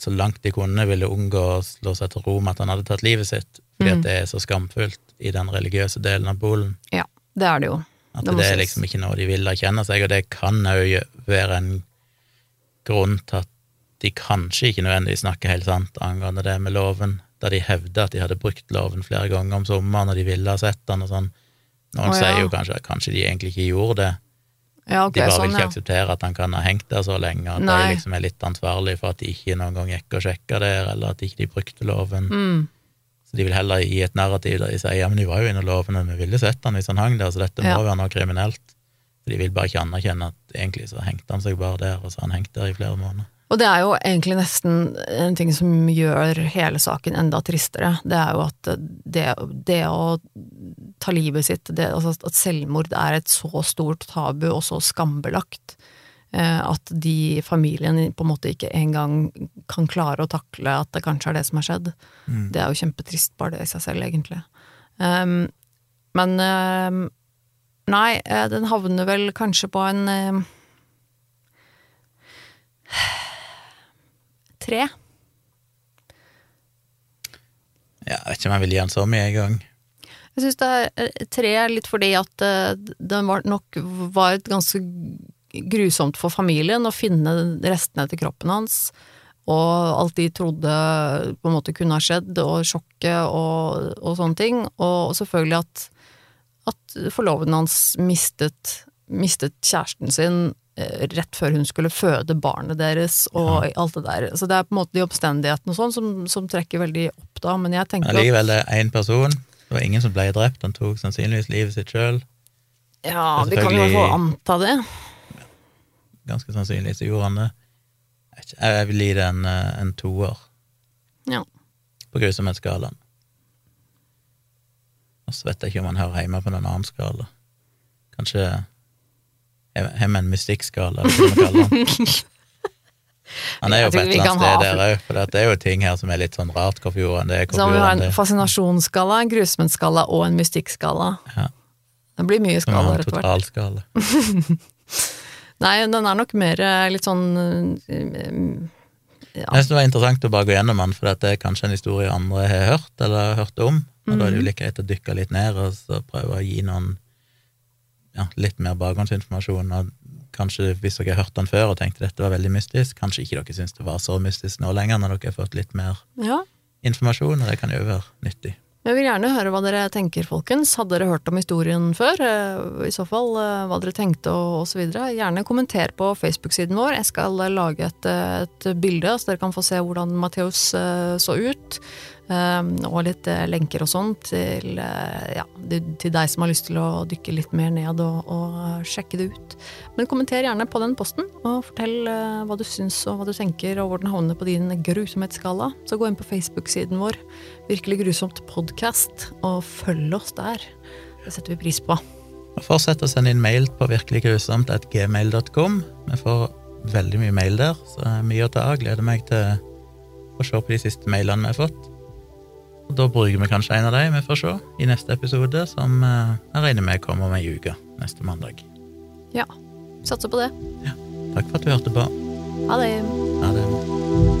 så langt de kunne ville unngå å slå seg til ro med at han hadde tatt livet sitt, fordi Mm. at det er så skamfullt i den religiøse delen av Polen. Ja, det er det jo. At Det det, er liksom ikke noe de vil erkjenne seg, og det kan òg være en grunn til at de kanskje ikke nødvendigvis snakker helt sant angående det med loven, da de hevder at de hadde brukt loven flere ganger om sommeren, og de ville ha sett den og sånn. Noen Å, ja. sier jo kanskje at kanskje de egentlig ikke gjorde det, Ja, okay, de bare sånn, vil ikke ja. akseptere at han kan ha hengt der så lenge, at Nei. de liksom er litt ansvarlig for at de ikke noen gang gikk og sjekka der, eller at ikke de brukte loven. Mm. Så de vil heller gi et narrativ der de sier ja, men de var jo inne i loven, og vi ville sett han hvis han hang der, så dette Ja. må være noe kriminelt. For de vil bare ikke anerkjenne at egentlig så hengte han seg bare der, og så har han hengt der i flere måneder. Og det er jo egentlig nesten en ting som gjør hele saken enda tristere. Det er jo at det, det å ta livet sitt, det, altså at selvmord er et så stort tabu og så skambelagt, eh, at de familien på en måte ikke engang kan klare å takle at det kanskje er det som har skjedd. Mm. Det er jo kjempetrist bare det i seg selv, egentlig. Um, men um, nei, eh, den havner vel kanskje på en um, tre. Ja, jeg vet ikke om jeg vil gi den så mye en gang. Jeg syns det er eh, tre litt fordi at det den var nok var et ganske grusomt for familien å finne restene etter kroppen hans, og alt de trodde på en måte kunne ha skjedd, og sjokket og, og sånne ting. Og selvfølgelig at, at forloveden hans mistet, mistet kjæresten sin eh, rett før hun skulle føde barnet deres, og alt det der. Så det er på en måte de oppstendighetene og sånn som, som trekker veldig opp da, men jeg tenker allikevel, det er én person. Det var ingen som ble drept, han tok sannsynligvis livet sitt sjøl. Ja, vi kan jo selvfølgelig- anta det. Ganske sannsynlig så gjorde han det. Jeg vil gi det en, eh, en toer Ja. på grusomhetsskalaen. Og så vet jeg ikke om han hører hjemme på noen annen skala. Kanskje har vi en mystikkskala, eller hva vi kaller den. Han er jo på et eller annet sted der òg, for det er jo ting her som er litt sånn rart. Hvorfor gjorde han det? Så Hvorfor vi gjorde har en fascinasjonsskala, en grusmennsskala og en mystikkskala. Ja. Det blir mye skala vi har etter hvert. totalskala. Nei, den er nok mer eh, litt sånn eh, ja. Jeg synes det var interessant å bare gå gjennom den, for det er kanskje en historie andre har hørt, eller hørt om, og da er det Mhm. jo like greit å dykke litt ned og så prøve å gi noen ja, litt mer bakgrunnsinformasjon. Og kanskje hvis dere har hørt den før og tenkte dette var veldig mystisk, kanskje ikke dere syns det var så mystisk nå lenger, når dere har fått litt mer ja. informasjon, og det kan jo være nyttig. Jeg vil gjerne høre hva dere tenker, folkens. Hadde dere hørt om historien før? Eh, I så fall eh, hva dere tenkte og, osv. Gjerne kommenter på Facebook-siden vår. Jeg skal eh, lage et, et bilde, så dere kan få se hvordan Matheus så ut. Eh, Og litt lenker og sånn til, ja, til deg som har lyst til å dykke litt mer ned og, og sjekke det ut. Men kommenter gjerne på den posten, og fortell hva du syns og hva du tenker, og hvor den havner på din grusomhetsskala. Så gå inn på Facebook-siden vår, Virkelig grusomt podkast, og følg oss der. Det setter vi pris på. Og fortsett å sende inn mail på virkeliggrusomt.gmail.com. Vi får veldig mye mail der, så det er mye å ta av. Gleder meg til å se på de siste mailene vi har fått. Og da bruker vi kanskje en av dem, vi får se, i neste episode, som eh, jeg regner med kommer om ei uke, neste mandag. Ja, satser på det. Takk for at du hørte på. Ha det. Ha det.